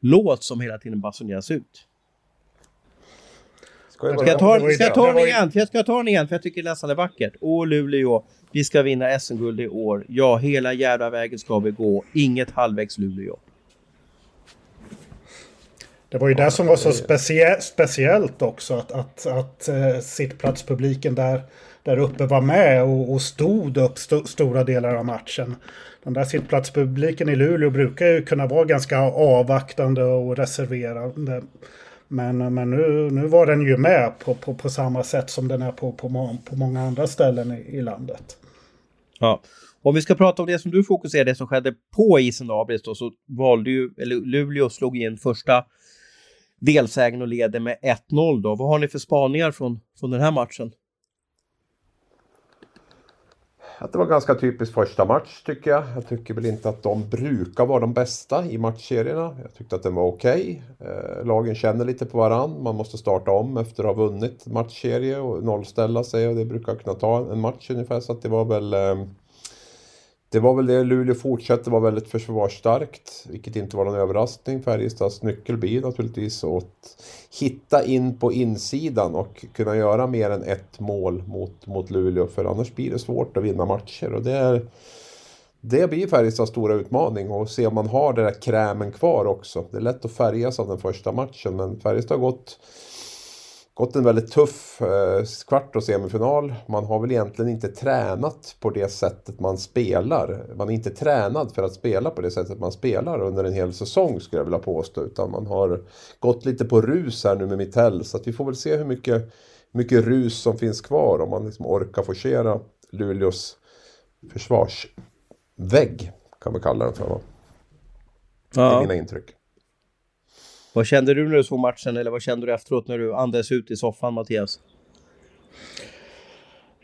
låt som hela tiden basuneras ut? Ska jag, ta, ska jag ta den igen? Jag ska ta den igen för jag tycker nästan det är vackert. Åh Luleå, vi ska vinna SM-guld i år. Ja, hela jävla vägen ska vi gå. Inget halvvägs Luleå. Det var ju det som var så specie speciellt också att, att, att uh, sittplatspubliken där, där uppe var med och, och stod upp st stora delar av matchen. Den där sittplatspubliken i Luleå brukar ju kunna vara ganska avvaktande och reserverande. Men, men nu, nu var den ju med på, på, på samma sätt som den är på, på, på många andra ställen i, i landet. Ja, om vi ska prata om det som du fokuserar, det som skedde på isen då, då så valde ju, eller Luleå slog in första delsägen och leder med 1-0 då. Vad har ni för spaningar från, från den här matchen? Att det var ganska typiskt första match tycker jag. Jag tycker väl inte att de brukar vara de bästa i matchserierna. Jag tyckte att den var okej. Okay. Lagen känner lite på varann. Man måste starta om efter att ha vunnit matchserie och nollställa sig och det brukar kunna ta en match ungefär. Så att det var väl eh, det var väl det. Luleå fortsatte vara väldigt försvarsstarkt, vilket inte var någon överraskning. Färjestads nyckel blir naturligtvis att hitta in på insidan och kunna göra mer än ett mål mot, mot Luleå, för annars blir det svårt att vinna matcher. Och det, är, det blir Färjestads stora utmaning och se om man har den där krämen kvar också. Det är lätt att färgas av den första matchen, men Färjestad har gått gått en väldigt tuff eh, kvart och semifinal. Man har väl egentligen inte tränat på det sättet man spelar. Man är inte tränad för att spela på det sättet man spelar under en hel säsong skulle jag vilja påstå. Utan man har gått lite på rus här nu med Mittell. Så vi får väl se hur mycket, mycket rus som finns kvar. Om man liksom orkar forcera Luleås försvarsvägg. Kan vi kalla den för. Va? Det är mina intryck. Vad kände du när du såg matchen eller vad kände du efteråt när du andades ut i soffan Mattias?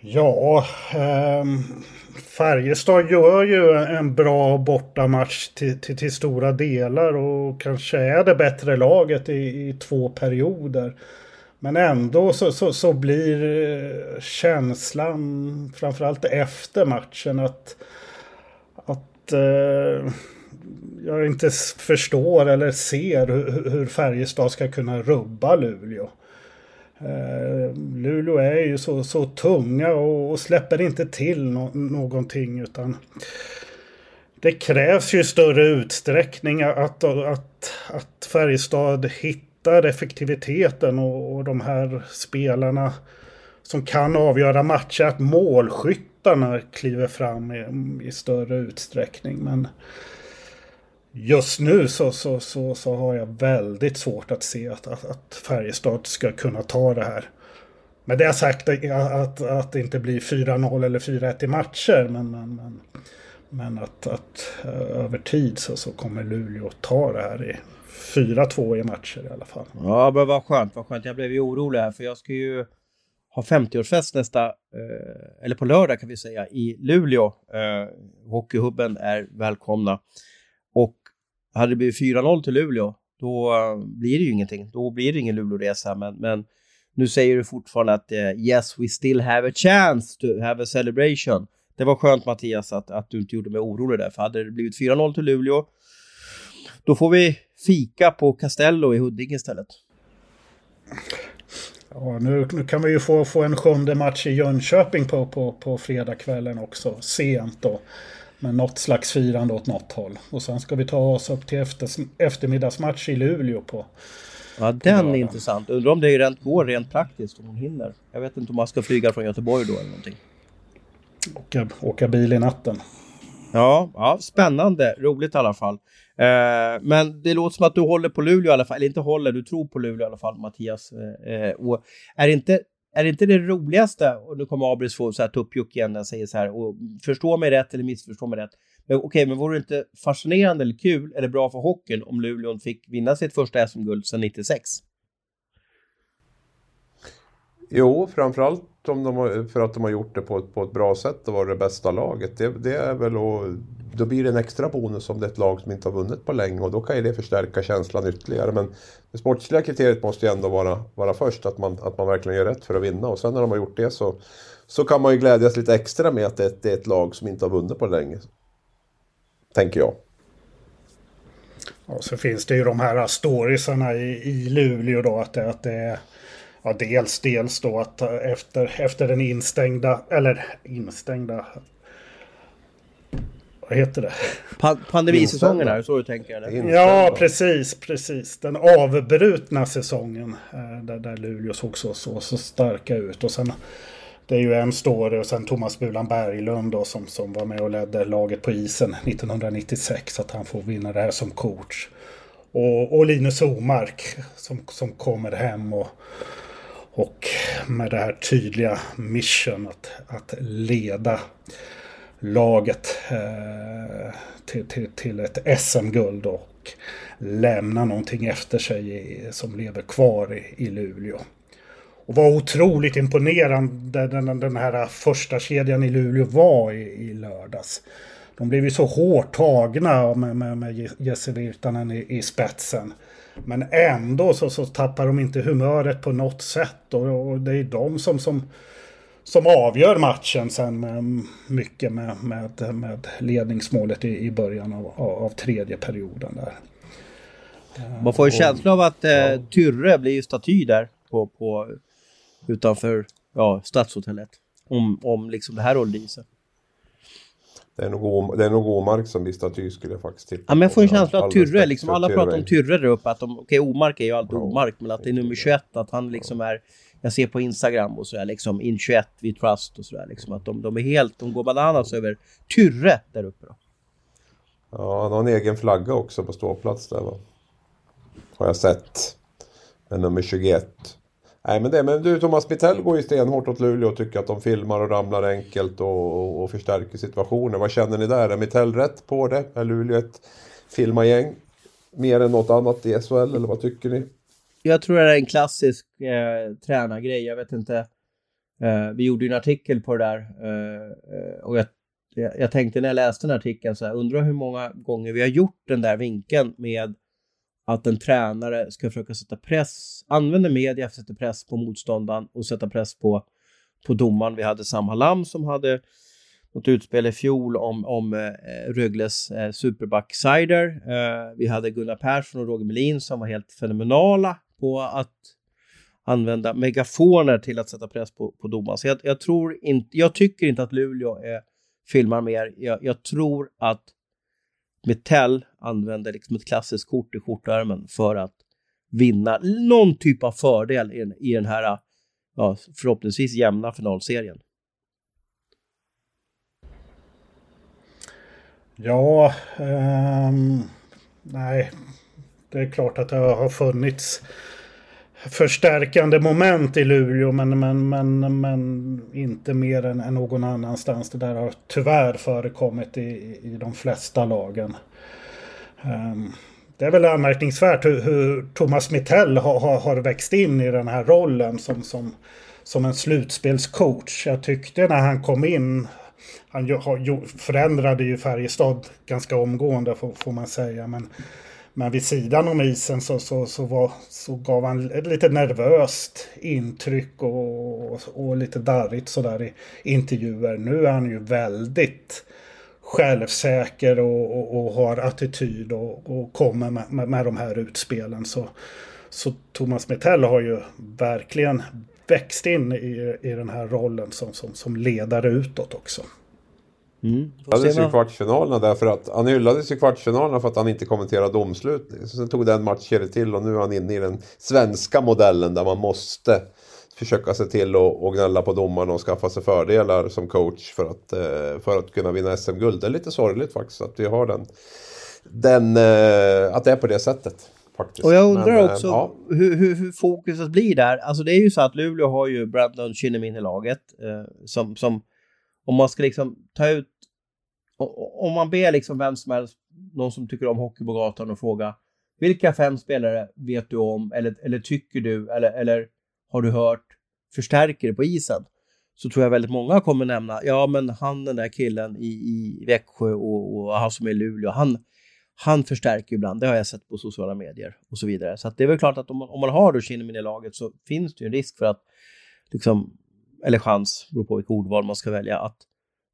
Ja, eh, Färjestad gör ju en bra bortamatch till, till, till, stora delar och kanske är det bättre laget i, i två perioder. Men ändå så, så, så blir eh, känslan, framförallt efter matchen, att, att eh, jag inte förstår eller ser hur, hur Färjestad ska kunna rubba Luleå. Eh, Luleå är ju så, så tunga och, och släpper inte till no någonting utan det krävs ju större utsträckning att, att, att Färjestad hittar effektiviteten och, och de här spelarna som kan avgöra matcher, att målskyttarna kliver fram i, i större utsträckning. Men Just nu så, så, så, så har jag väldigt svårt att se att, att, att Färjestad ska kunna ta det här. Men det har sagt att, att, att det inte blir 4-0 eller 4-1 i matcher. Men, men, men, men att, att eh, över tid så, så kommer Luleå ta det här i 4-2 i matcher i alla fall. Ja, men vad skönt, vad skönt. Jag blev ju orolig här för jag ska ju ha 50-årsfest nästa, eh, eller på lördag kan vi säga, i Luleå. Eh, Hockeyhubben är välkomna. Hade det blivit 4-0 till Luleå, då eh, blir det ju ingenting. Då blir det ingen Luleåresa. Men, men nu säger du fortfarande att uh, yes, we still have a chance to have a celebration. Det var skönt Mattias att, att du inte gjorde mig orolig där, för hade det blivit 4-0 till Luleå, då får vi fika på Castello i Huddinge istället. Ja, nu, nu kan vi ju få, få en sjunde match i Jönköping på, på, på fredagskvällen också, sent då med något slags firande åt något håll. Och sen ska vi ta oss upp till efter, eftermiddagsmatch i Luleå på... Ja, den är intressant. Undrar om det rent går rent praktiskt, om hon hinner. Jag vet inte om man ska flyga från Göteborg då eller någonting. Åka, åka bil i natten. Ja, ja, spännande. Roligt i alla fall. Eh, men det låter som att du håller på Luleå i alla fall. Eller inte håller, du tror på Luleå i alla fall, Mattias. Eh, och är inte är det inte det roligaste, och nu kommer Abris få så här tuppjuck igen när jag säger så här, och förstå mig rätt eller missförstå mig rätt. Men okej, okay, men vore det inte fascinerande eller kul eller bra för hockeyn om Luleå fick vinna sitt första SM-guld sedan 96? Jo, framförallt om de har, för att de har gjort det på ett, på ett bra sätt och varit det bästa laget. Det, det är väl och, då blir det en extra bonus om det är ett lag som inte har vunnit på länge och då kan ju det förstärka känslan ytterligare. Men det sportsliga kriteriet måste ju ändå vara, vara först, att man, att man verkligen gör rätt för att vinna. Och sen när de har gjort det så, så kan man ju glädjas lite extra med att det, det är ett lag som inte har vunnit på länge. Tänker jag. Och så finns det ju de här storiesarna i, i Luleå då att det, att det är Ja, dels, dels då att efter, efter den instängda, eller instängda... Vad heter det? Pa pandemisäsongen är så du tänker? Eller? Ja, precis, precis. Den avbrutna säsongen eh, där, där Luleå såg så, så, så starka ut. Och sen, det är ju en story och sen Thomas Bulan Berglund då, som, som var med och ledde laget på isen 1996. Att han får vinna det här som coach. Och, och Linus Omark som, som kommer hem och och med det här tydliga mission att, att leda laget eh, till, till, till ett SM-guld och lämna någonting efter sig i, som lever kvar i, i Luleå. Och vad otroligt imponerande den, den här första kedjan i Luleå var i, i lördags. De blev ju så hårt tagna med, med, med Jesse Virtanen i, i spetsen. Men ändå så, så tappar de inte humöret på något sätt. Och, och det är de som, som, som avgör matchen sen med, mycket med, med, med ledningsmålet i, i början av, av, tredje perioden. där. Man får ju känslan av att eh, Tyrre blir staty där på, på, utanför ja, Stadshotellet. Om, om liksom det här håller i sig. Det är nog, o, det är nog Omark som Vista Ty skulle jag faktiskt tippa Ja, men jag får en känsla att All Tyrre, liksom, alla pratar om Tyrre. Där uppe, att de, okej Omark är ju alltid. Omark, men att det är nummer 21, att han liksom är, jag ser på Instagram och sådär liksom, in 21, vi trust och sådär liksom, att de, de är helt, de går bananas över Tyrre där uppe då. Ja, han har en egen flagga också på ståplats där va. Har jag sett. Med nummer 21. Nej men det, men du Thomas Mittell går ju stenhårt åt Luleå och tycker att de filmar och ramlar enkelt och, och, och förstärker situationer. Vad känner ni där? Är Mitell rätt på det? Är Luleå ett filmagäng? Mer än något annat i SHL eller vad tycker ni? Jag tror det är en klassisk eh, tränargrej, jag vet inte. Eh, vi gjorde ju en artikel på det där eh, eh, och jag, jag, jag tänkte när jag läste den artikeln så här, undrar hur många gånger vi har gjort den där vinkeln med att en tränare ska försöka sätta press, använder media för att sätta press på motståndaren och sätta press på, på domaren. Vi hade Sam Hallam som hade något utspel i fjol om, om eh, Rögles eh, superback-sider. Eh, vi hade Gunnar Persson och Roger Melin som var helt fenomenala på att använda megafoner till att sätta press på, på domaren. Så jag, jag, tror inte, jag tycker inte att Luleå är, filmar mer. Jag, jag tror att Metell använder liksom ett klassiskt kort i skjortärmen för att vinna någon typ av fördel i, den- i den här ja, förhoppningsvis jämna finalserien. Ja, um, nej. Det är klart att det har funnits förstärkande moment i Luleå men, men, men, men inte mer än, än någon annanstans. Det där har tyvärr förekommit i, i de flesta lagen. Um, det är väl anmärkningsvärt hur, hur Thomas Mittell har, har, har växt in i den här rollen som, som, som en slutspelscoach. Jag tyckte när han kom in han ju- förändrade ju Färjestad ganska omgående får, får man säga. Men, men vid sidan om isen så, så, så, var, så gav han ett lite nervöst intryck och, och, och lite darrigt sådär i intervjuer. Nu är han ju väldigt självsäker och, och, och har attityd och, och kommer med, med, med de här utspelen. Så, så Thomas Metell har ju verkligen växt in i, i den här rollen som, som, som ledare utåt också. Mm. Hyllades i kvartsfinalerna därför att han hyllades i kvartsfinalerna för att han inte kommenterade domslut. Så sen tog den matchen till och nu är han inne i den svenska modellen där man måste försöka se till att gnälla på domarna och skaffa sig fördelar som coach för att, eh, för att kunna vinna SM-guld. Det är lite sorgligt faktiskt att vi har den, den eh, att det är på det sättet. Faktiskt. Och jag undrar Men, eh, också ja. hur, hur, hur fokuset blir där. Alltså det är ju så att Luleå har ju Brandon Kinnamin i laget. Eh, som, som, om man ska liksom ta ut, om man ber liksom vem som helst, någon som tycker om hockey på gatan och fråga vilka fem spelare vet du om eller, eller tycker du eller, eller har du hört förstärker på isen? Så tror jag väldigt många kommer nämna, ja men han den där killen i, i Växjö och, och han som är i Luleå, han, han förstärker ibland, det har jag sett på sociala medier och så vidare. Så att det är väl klart att om man, om man har då Kinnimin i laget så finns det ju en risk för att, liksom, eller chans, beror på vilket ordval man ska välja, att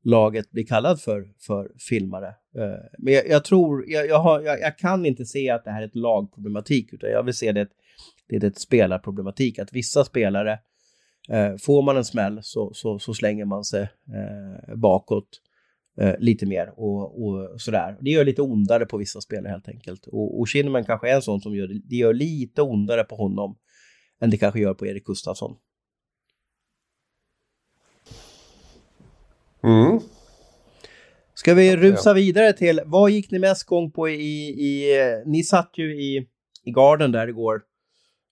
laget blir kallad för, för filmare. Eh, men jag, jag tror, jag, jag, har, jag, jag kan inte se att det här är ett lagproblematik, utan jag vill se det, det är ett spelarproblematik, att vissa spelare, eh, får man en smäll så, så, så slänger man sig eh, bakåt lite mer och, och sådär. Det gör lite ondare på vissa spelare helt enkelt. Och, och Kinnaman kanske är en sån som gör det, det gör lite ondare på honom än det kanske gör på Erik Gustafsson. Mm. Ska vi rusa vidare till, vad gick ni mest gång på i, i ni satt ju i, i garden där igår.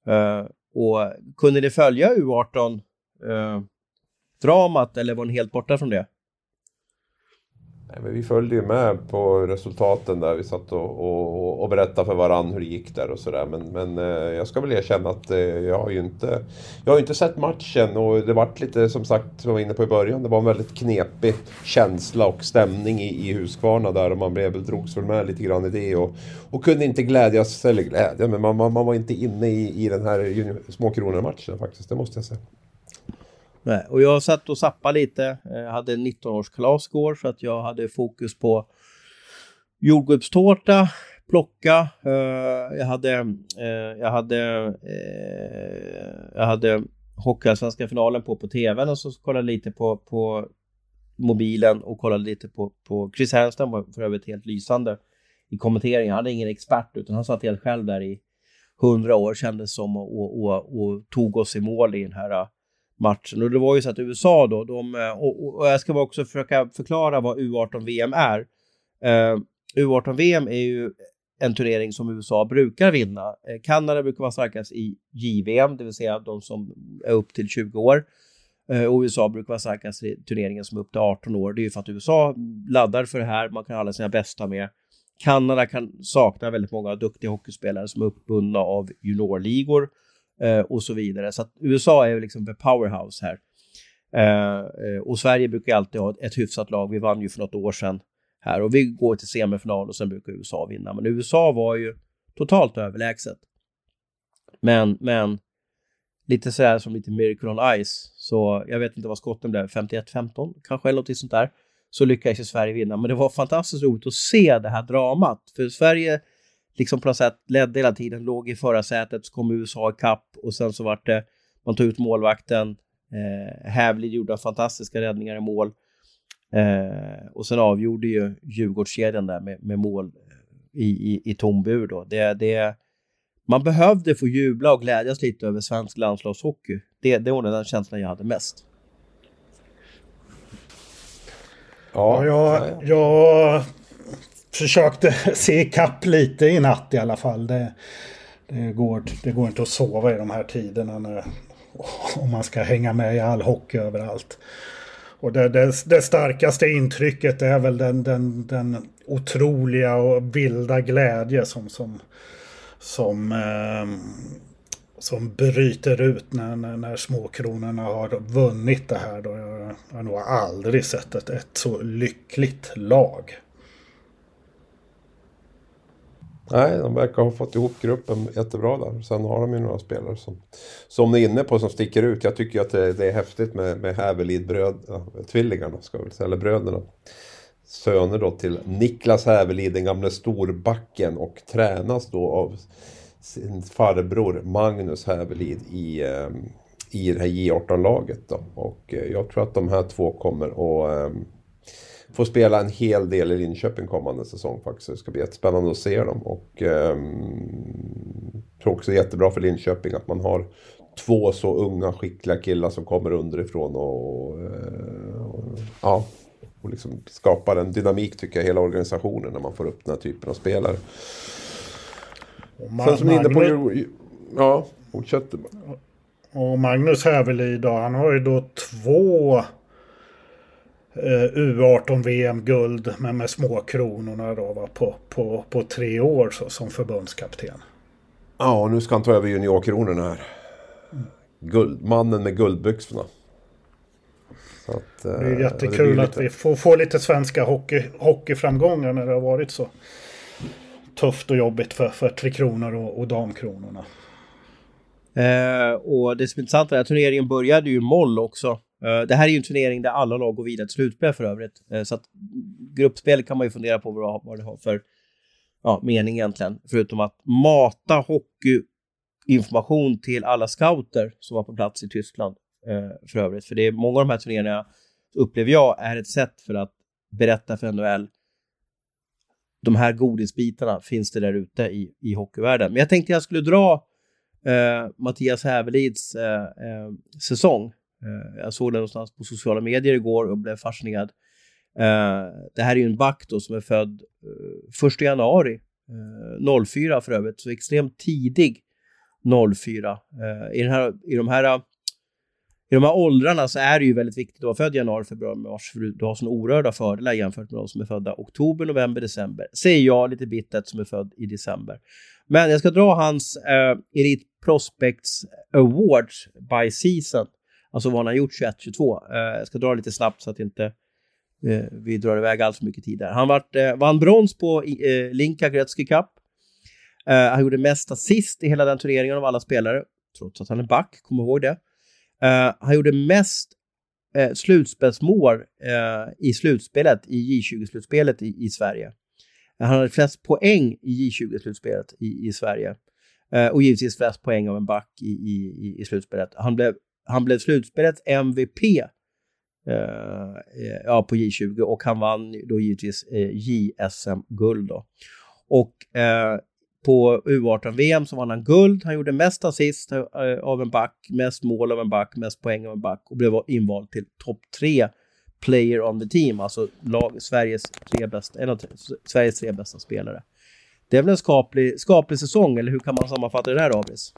Eh, och kunde ni följa U18 eh, dramat eller var ni helt borta från det? Nej, men vi följde ju med på resultaten där. Vi satt och, och, och berättade för varandra hur det gick där och sådär. Men, men eh, jag ska väl erkänna att eh, jag har ju inte... Jag har ju inte sett matchen och det vart lite som sagt, som jag var inne på i början, det var en väldigt knepig känsla och stämning i, i Huskvarna där och man blev, drogs väl med lite grann i det och, och kunde inte glädjas, eller glädja, men man, man, man var inte inne i, i den här junior- småkronormatchen faktiskt, det måste jag säga. Nej, och jag satt och zappade lite. Eh, jag hade 19-årskalas igår så att jag hade fokus på jordgubbstårta, plocka. Eh, jag hade, eh, jag hade, jag hade Hockeyallsvenska finalen på på tvn och så kollade jag lite på, på mobilen och kollade lite på, på Chris Härenstam var för övrigt helt lysande i kommenteringen. Han är ingen expert utan han satt helt själv där i hundra år kändes som och, och, och, och, tog oss i mål i den här matchen. Och det var ju så att USA då, de, eh, och, och jag ska också försöka förklara vad U18-VM är. Eh, uh, U18-VM är ju en turnering som USA brukar vinna. Uh, Kanada brukar vara starkast i JVM, det vill säga de som är upp till 20 år. Uh, och USA brukar vara starkast i turneringen som är upp till 18 år. Det är ju för att USA laddar för det här, man kan ha alla sina bästa med. Kanada kan sakna väldigt många duktiga hockeyspelare som är uppbundna av juniorligor eh, och så vidare. Så att USA är liksom the powerhouse här. Eh, eh, och Sverige brukar alltid ha ett hyfsat lag. Vi vann ju för något år sedan här och vi går till semifinal och sen brukar USA vinna. Men USA var ju totalt överlägset. Men, men lite sådär som lite miracle on ice. Så jag vet inte vad skotten blev, 51-15 kanske eller något sånt där. Så lyckades ju Sverige vinna. Men det var fantastiskt roligt att se det här dramat. För Sverige liksom på något sätt ledde hela tiden, låg i förarsätet, så kom USA i kapp och sen så vart det, man tog ut målvakten, eh, Hävlid gjorde fantastiska räddningar i mål eh, och sen avgjorde ju Djurgårdskedjan där med, med mål eh, i, i, i tom bur då. Det, det, man behövde få jubla och glädjas lite över svensk landslagshockey. Det, det var den känslan jag hade mest. Ja, jag, jag försökte se kapp lite i natt i alla fall. Det, det, går, det går inte att sova i de här tiderna när, om man ska hänga med i all hockey överallt. Och det, det, det starkaste intrycket är väl den, den, den otroliga och vilda glädje som, som, som, eh, som bryter ut när, när, när småkronorna har vunnit det här. Då. Jag, jag har nog aldrig sett ett, ett så lyckligt lag. Nej, de verkar ha fått ihop gruppen jättebra där. Sen har de ju några spelare som, som ni är inne på som sticker ut. Jag tycker att det, det är häftigt med, med Hävelid-bröd, ja, tvillingarna, ska vi säga, eller bröderna. Söner då till Niklas Hävelid, den gamle storbacken och tränas då av sin farbror Magnus Hävelid i, ehm, i det här J18-laget. Då. Och eh, jag tror att de här två kommer att ehm, får spela en hel del i Linköping kommande säsong faktiskt. Det ska bli jättespännande att se dem. Och eh, tror också jättebra för Linköping att man har två så unga skickliga killar som kommer underifrån och, eh, och ja, och liksom skapar en dynamik tycker jag hela organisationen när man får upp den här typen av spelare. Sen som ni är inne på... Ja, fortsätt. Och Magnus Hävelid då, han har ju då två Eh, U18-VM-guld men med småkronorna då va, på, på, på tre år så, som förbundskapten. Ja, och nu ska han ta över juniorkronorna här. Guld, mannen med guldbyxorna. Att, det är jättekul det lite... att vi får, får lite svenska hockey, hockeyframgångar när det har varit så tufft och jobbigt för, för Tre Kronor och, och Damkronorna. Eh, och det som är intressant är att turneringen började ju i moll också. Eh, det här är ju en turnering där alla lag går vidare till slutspel för övrigt. Eh, så att gruppspel kan man ju fundera på vad, det har för ja, mening egentligen. Förutom att mata hockeyinformation till alla scouter som var på plats i Tyskland eh, för övrigt. För det är många av de här turneringarna, upplever jag, är ett sätt för att berätta för NHL de här godisbitarna finns det där ute i, i hockeyvärlden. Men jag tänkte jag skulle dra Mattias Hävelids säsong Eh, Eh, jag såg den någonstans på sociala medier igår och blev fascinerad. Eh, det här är ju en back då som är född 1 eh, januari eh, 04 för övrigt, så extremt tidig 04. Eh, I, den här, i, de här, I de här åldrarna så är det ju väldigt viktigt att vara född januari, februari, mars, för du har sådana orörda fördelar jämfört med de som är födda oktober, november, december. Säger jag lite bittert som är född i december. Men jag ska dra hans eh, Elite Prospects Awards by Season Alltså vad han har gjort 21-22. Eh, jag ska dra lite snabbt så att inte eh, vi drar iväg allt för mycket tid där. Han vart, eh, vann brons på eh, Linka Gretzky Cup. Eh, han gjorde mest assist i hela den turneringen av alla spelare, trots att han är back, kom ihåg det. Eh, han gjorde mest eh, slutspelsmål eh, i slutspelet, i J20-slutspelet i, i Sverige. Eh, han hade flest poäng i J20-slutspelet i, i Sverige. Eh, och givetvis flest poäng av en back i, i, i slutspelet. Han blev han blev slutspelets MVP eh, eh, ja, på J20 och han vann då givetvis eh, JSM-guld då. Och eh, på U18-VM så vann han guld. Han gjorde mest assist eh, av en back, mest mål av en back, mest poäng av en back och blev invald till topp tre player on the team, alltså lag, Sveriges, tre bästa, eller, Sveriges tre bästa spelare. Det är väl en skaplig, skaplig säsong, eller hur kan man sammanfatta det där, Abris?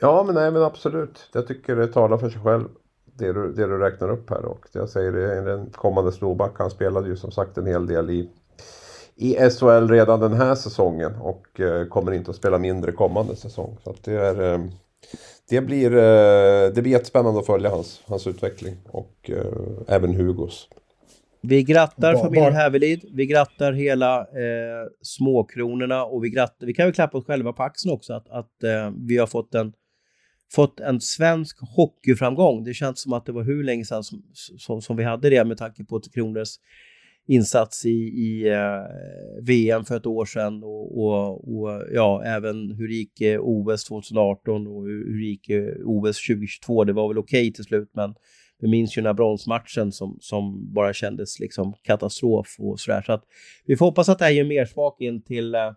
Ja, men nej, men absolut. Jag tycker det talar för sig själv. Det du, det du räknar upp här och jag säger det är en kommande storback. Han spelade ju som sagt en hel del i, i SHL redan den här säsongen och eh, kommer inte att spela mindre kommande säsong. Så det är... Eh, det blir, eh, det blir jättespännande att följa hans, hans utveckling och även Hugos. Vi grattar familjen Hävelid, vi grattar hela eh, småkronorna och vi grattar, vi kan väl klappa oss själva på axeln också att, att eh, vi har fått en, fått en svensk hockeyframgång. Det känns som att det var hur länge sedan som, som, som vi hade det med tanke på Kronors insats i, i eh, VM för ett år sedan och, och, och, ja, även hur det gick eh, OS 2018 och hur, hur det gick eh, OS 2022. Det var väl okej okay till slut, men vi minns ju den här bronsmatchen som, som bara kändes liksom katastrof och sådär. Så att vi får hoppas att det här ger mer smak in till, eh,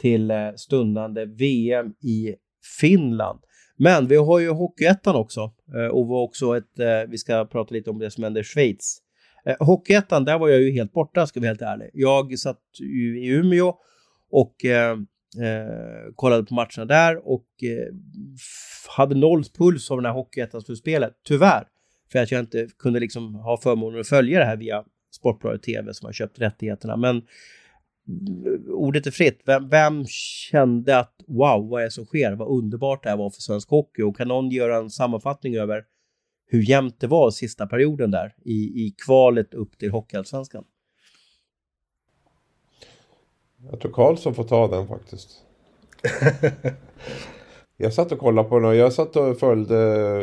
till eh, stundande VM i Finland. Men vi har ju Hockeyettan också eh, och vi också ett, eh, vi ska prata lite om det som händer i Schweiz eh, Hockeyettan, där var jag ju helt borta ska vi vara helt ärlig. Jag satt ju i Umeå och eh, kollade på matcherna där och eh, hade noll puls av den här Hockeyettan-slutspelet, tyvärr. För att jag inte kunde liksom ha förmånen att följa det här via Sportbladet TV som har köpt rättigheterna. Men ordet är fritt. Vem, vem, kände att wow, vad är det som sker? Vad underbart det här var för svensk hockey? Och kan någon göra en sammanfattning över hur jämnt det var sista perioden där i, i kvalet upp till Hockeyallsvenskan. Jag tror Karlsson får ta den faktiskt. jag satt och kollade på den jag satt och följde,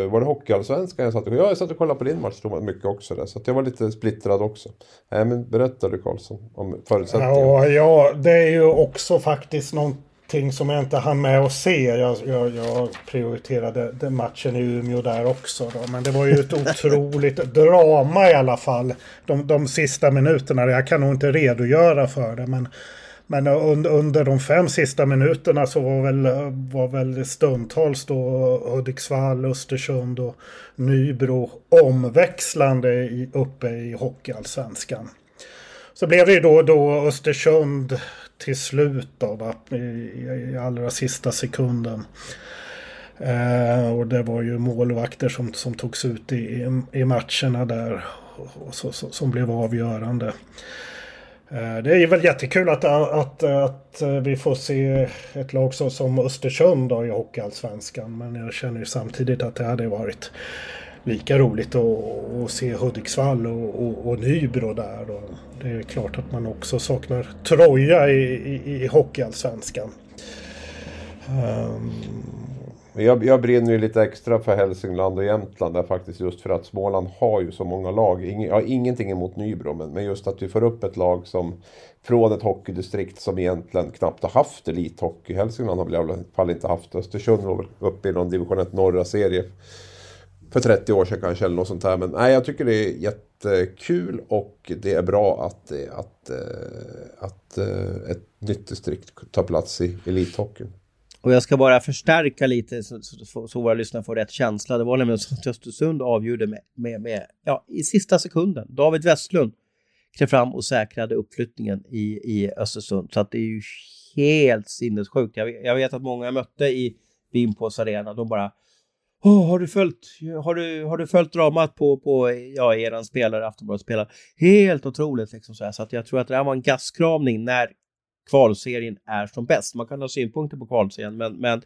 var det Hockeyallsvenskan jag satt och, ja, jag satt och kollade på din match mycket också där. Så jag var lite splittrad också. Nej men berätta du Karlsson om förutsättningarna. Ja, ja, det är ju också faktiskt någon någonting som jag inte hann med att se. Jag, jag, jag prioriterade den matchen i Umeå där också. Då. Men det var ju ett otroligt drama i alla fall. De, de sista minuterna. Jag kan nog inte redogöra för det. Men, men under, under de fem sista minuterna så var väl, var väl stundtals då Hudiksvall, Östersund och Nybro omväxlande i, uppe i Hockeyallsvenskan. Så blev det ju då, då Östersund till slut då, i, i, allra sista sekunden. Eh, och det var ju målvakter som, som togs ut i, i matcherna där och så, så, som blev avgörande. Eh, det är väl jättekul att, att, att, vi får se ett lag som, som Östersund då i Hockeyallsvenskan. Men jag känner ju samtidigt att det hade varit lika roligt att, att se Hudiksvall och, och, och Nybro där. Och det är klart att man också saknar Troja i, i, i Hockeyallsvenskan. Um... Jag, jag brinner ju lite extra för Hälsingland och Jämtland där faktiskt just för att Småland har ju så många lag. Ing, jag har ingenting emot Nybro men, men just att vi får upp ett lag som från ett hockeydistrikt som egentligen knappt har haft elithockey. Hälsingland har väl i alla fall inte haft Östersund var väl uppe i någon division 1 norra serie för 30 år sedan kanske eller något sånt här. Men nej, jag tycker det är jättekul och det är bra att, att, att, att, eh, ett nytt distrikt tar plats i elithockeyn. Och jag ska bara förstärka lite så, så, så våra lyssnare får rätt känsla. Det var nämligen så att Östersund avgjorde med, med, med, ja, i sista sekunden. David Westlund klev fram och säkrade uppflyttningen i, i Östersund. Så att det är ju helt sinnessjukt. Jag, jag vet att många jag mötte i Vimpås arena, de bara Oh, har, du följt, har, du, har du följt dramat på, på ja, eran spelare, Aftonbladet spelare? Helt otroligt liksom så, här. så att jag tror att det här var en gastkramning när kvalserien är som bäst. Man kan ha synpunkter på kvalserien, men, men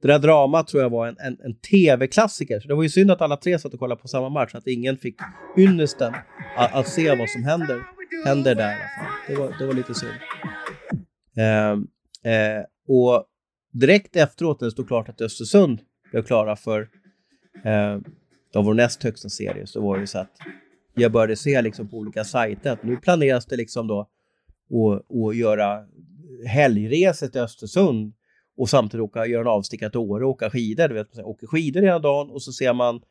det där dramat tror jag var en, en, en tv-klassiker. Så det var ju synd att alla tre satt och kollade på samma match, att ingen fick ynnesten att, att se vad som händer, händer där. Det var, det var lite synd. Eh, eh, och direkt efteråt när det stod klart att Östersund blev klara för eh, av vår näst högsta serie så var det så att jag började se liksom på olika sajter att nu planeras det liksom då och, och göra helgresor till Östersund och samtidigt åka, göra en avstickare till Åre och åka skidor. Du vet, man åker skidor hela dagen och så ser man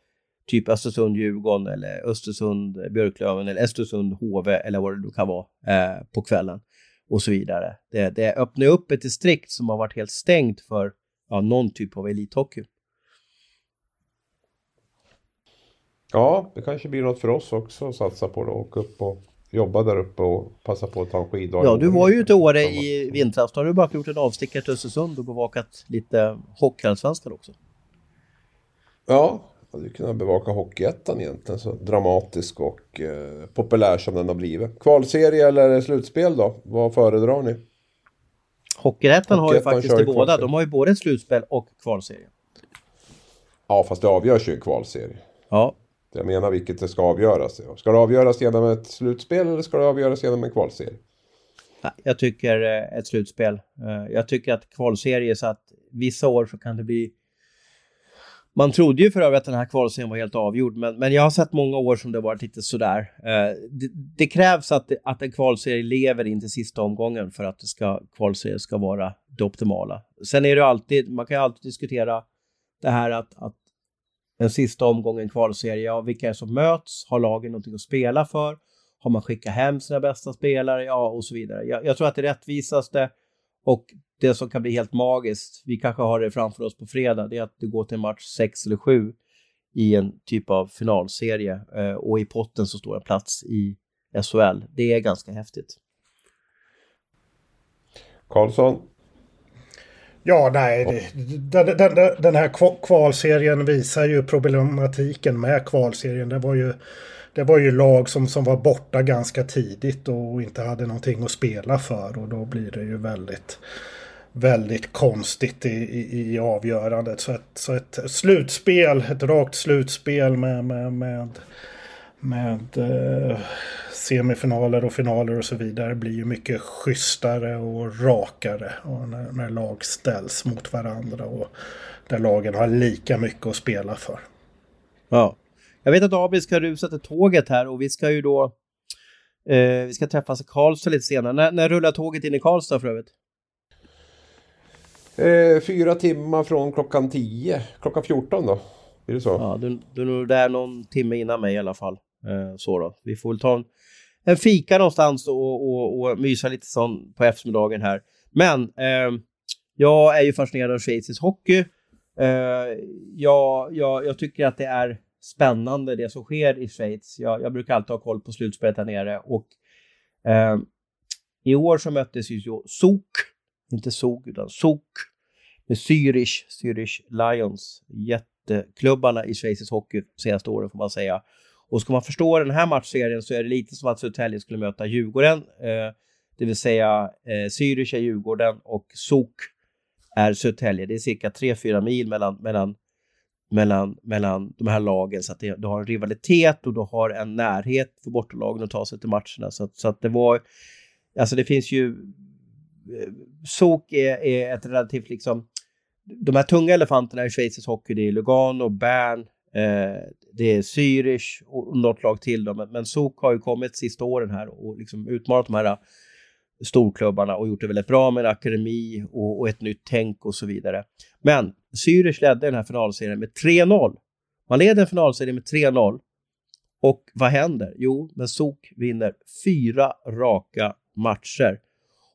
typ Östersund-Djurgården eller Östersund-Björklöven eller Östersund-HV eller vad det nu kan vara eh, på kvällen och så vidare. Det, det öppnar upp ett distrikt som har varit helt stängt för ja, någon typ av elithockey. Ja, det kanske blir något för oss också att satsa på då. Åka upp och jobba där uppe och passa på att ta en skiddag. Ja, du var ju till Åre i vintras. Då har du bara gjort en avstickare till Östersund och bevakat lite Hockeyallsvenskan också. Ja, jag hade kunnat bevaka Hockeyettan egentligen. Så dramatisk och eh, populär som den har blivit. Kvalserie eller slutspel då? Vad föredrar ni? Hockeyettan har ju faktiskt det båda. De har ju både ett slutspel och kvalserie. Ja, fast det avgörs ju i kvalserie. Ja. Jag menar vilket det ska avgöras. Ska det avgöras genom ett slutspel eller ska det avgöras genom en kvalserie? Jag tycker eh, ett slutspel. Eh, jag tycker att kvalserie så att vissa år så kan det bli man trodde ju för övrigt att den här kvalserien var helt avgjord, men, men jag har sett många år som det varit lite sådär. Eh, det, det, krävs att, att en kvalserie lever in till sista omgången för att det ska, kvalserien ska vara det optimala. Sen är det alltid, man kan ju alltid diskutera det här att, att den sista omgången kvalserie, ja vilka är som möts? Har lagen någonting att spela för? Har man skickat hem sina bästa spelare? Ja, och så vidare. Jag, jag tror att det rättvisaste och det som kan bli helt magiskt, vi kanske har det framför oss på fredag, det är att det går till match 6 eller 7 i en typ av finalserie eh, och i potten så står en plats i SHL. Det är ganska häftigt. Karlsson? Ja, nej, det, den, den, den här kvalserien visar ju problematiken med kvalserien. Det var ju, det var ju lag som, som var borta ganska tidigt och inte hade någonting att spela för och då blir det ju väldigt väldigt konstigt i, i, i avgörandet. Så ett, så ett slutspel, ett rakt slutspel med, med, med, med eh, semifinaler och finaler och så vidare blir ju mycket schysstare och rakare. Och när, när lag ställs mot varandra och där lagen har lika mycket att spela för. Ja. Jag vet att Abel ska rusa till tåget här och vi ska ju då eh, vi ska träffas i Karlstad lite senare. När, när rullar tåget in i Karlstad för övrigt? Eh, fyra timmar från klockan 10. Klockan 14 då? Är det så? Ja, du, du är nog där någon timme innan mig i alla fall. Eh, så då. Vi får väl ta en, en fika någonstans och, och, och mysa lite sån på eftermiddagen här. Men eh, jag är ju fascinerad av schweizisk hockey. Eh, jag, jag, jag tycker att det är spännande det som sker i Schweiz. Jag, jag brukar alltid ha koll på slutspelet där nere och eh, i år så möttes ju SOK inte SOG utan SOK med Zürich, Zürich Lions, jätteklubbarna i schweizisk hockey senaste åren får man säga. Och ska man förstå den här matchserien så är det lite som att Södertälje skulle möta Djurgården, eh, det vill säga eh, Zürich är Djurgården och SOK är Södertälje. Det är cirka 3-4 mil mellan, mellan, mellan, mellan de här lagen så att det, du har en rivalitet och du har en närhet för bortalagen att ta sig till matcherna. Så, så att det var, alltså det finns ju eh, Sok är, är ett relativt liksom, de här tunga elefanterna i schweizisk hockey, det är Lugano, Bern, eh, det är Zürich och något lag till då. Men, men Sok har ju kommit sista åren här och liksom utmanat de här eh, storklubbarna och gjort det väldigt bra med en akademi och, och ett nytt tänk och så vidare. Men Zürich ledde den här finalserien med 3-0. Man leder en finalserie med 3-0 och vad händer? Jo, men Sok vinner fyra raka matcher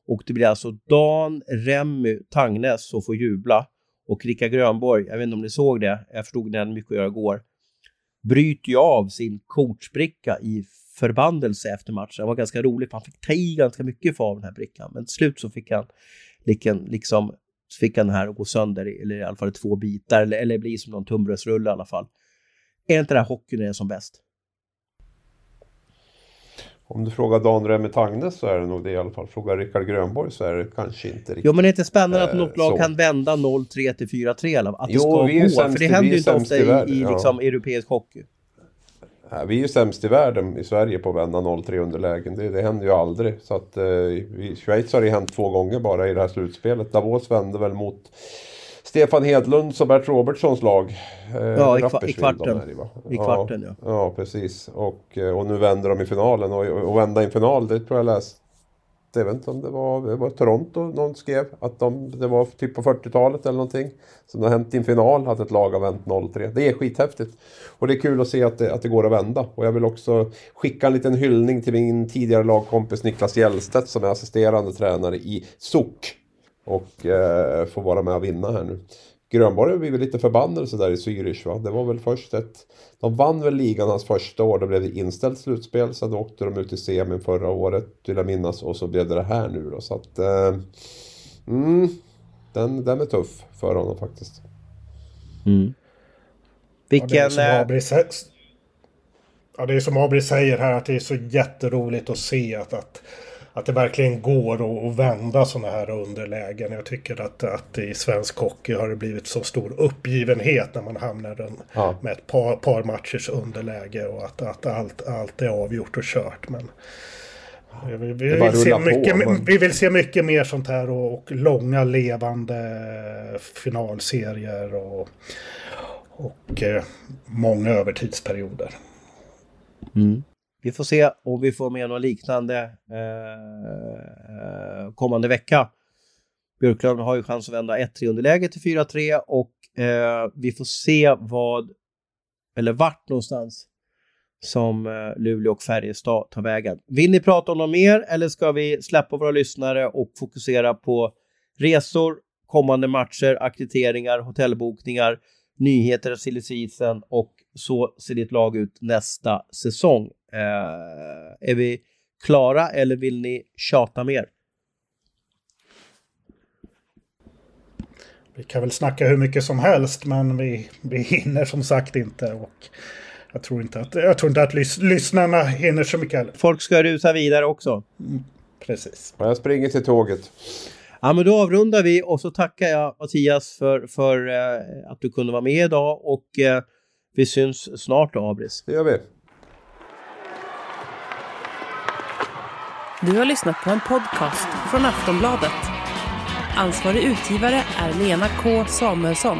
och det blir alltså Dan, Remmy, Tangnes som får jubla. Och Rickard Grönborg, jag vet inte om ni såg det, jag förstod den mycket att göra igår, bryter ju av sin coachbricka i förbandelse efter matchen. Det var ganska roligt, han fick ta i ganska mycket för av den här brickan. Men till slut så fick han liksom, liksom fick han den här att gå sönder, eller i alla fall två bitar, eller, eller bli som någon tunnbrödsrulle i alla fall. Är inte det här hockeyn är som bäst? Om du frågar Dan Remme Tangnes så är det nog det i alla fall. Frågar Rickard Grönborg så är det kanske inte riktigt. Jo men det är inte spännande att något lag så. kan vända 0-3 till 4-3 eller att det jo, ska gå. Sämst, för det händer ju inte ofta i, i liksom, europeisk hockey. Ja, vi är ju sämst i världen i Sverige på att vända 0-3 underlägen. Det, det händer ju aldrig. Så att, eh, I Schweiz har det hänt två gånger bara i det här slutspelet. Davos vände väl mot Stefan Hedlunds och Bert Robertsons lag. Eh, ja, i, kva i kvarten. I, I kvarten, ja. ja. Precis. Och, eh, och nu vänder de i finalen. Och, och vända i en final, det tror jag läst jag vet inte om det var, det var Toronto någon skrev, att de, det var typ på 40-talet eller någonting. Som det har hänt i en final, att ett lag har vänt 0-3. Det är skithäftigt. Och det är kul att se att det, att det går att vända. Och jag vill också skicka en liten hyllning till min tidigare lagkompis Niklas Hjellstedt som är assisterande tränare i SOK. Och eh, får vara med och vinna här nu. Grönborg har blivit lite förbannade sådär i Zürich va. Det var väl först ett... De vann väl ligan hans första år, då blev det inställt slutspel. Sen åkte de ut i semin förra året, vill jag minnas. Och så blev det det här nu då. Så att... Eh, mm, den, den är tuff för honom faktiskt. Mm. Vilken... Ja, det är som eh, Abri ja, det är som Abri säger här att det är så jätteroligt att se att, att, att det verkligen går att, vända sådana här underlägen. Jag tycker att, att i svensk hockey har det blivit så stor uppgivenhet när man hamnar en, Ja. med ett par, par matchers underläge och att, att allt, allt är avgjort och kört. Men vi, vi, vill se rullar på, mycket, men- vi vill se mycket mer sånt här och, och långa levande finalserier och, och eh, många övertidsperioder. Mm. Vi får se om vi får med något liknande eh, eh, kommande vecka. Björklund har ju chans att vända 1-3 underläge till 4-3 och eh, vi får se vad, eller vart någonstans som eh, Luleå och Färjestad tar vägen. Vill ni prata om något mer eller ska vi släppa våra lyssnare och fokusera på resor, kommande matcher, akkrediteringar, hotellbokningar, nyheter silly season och så ser ditt lag ut nästa säsong. Eh, är vi klara eller vill ni tjata mer? Vi kan väl snacka hur mycket som helst men vi, vi hinner som sagt inte. Och jag tror inte att, jag tror inte att lys, lyssnarna hinner så mycket heller. Folk ska rusa vidare också. Precis. Ja, Jag springer till tåget. Ja, men då avrundar vi och så tackar jag Mattias för, för eh, att du kunde vara med idag och eh, vi syns snart då, Abris. Det gör vi. Du har lyssnat på en podcast från Aftonbladet. Ansvarig utgivare är Lena K Samuelsson.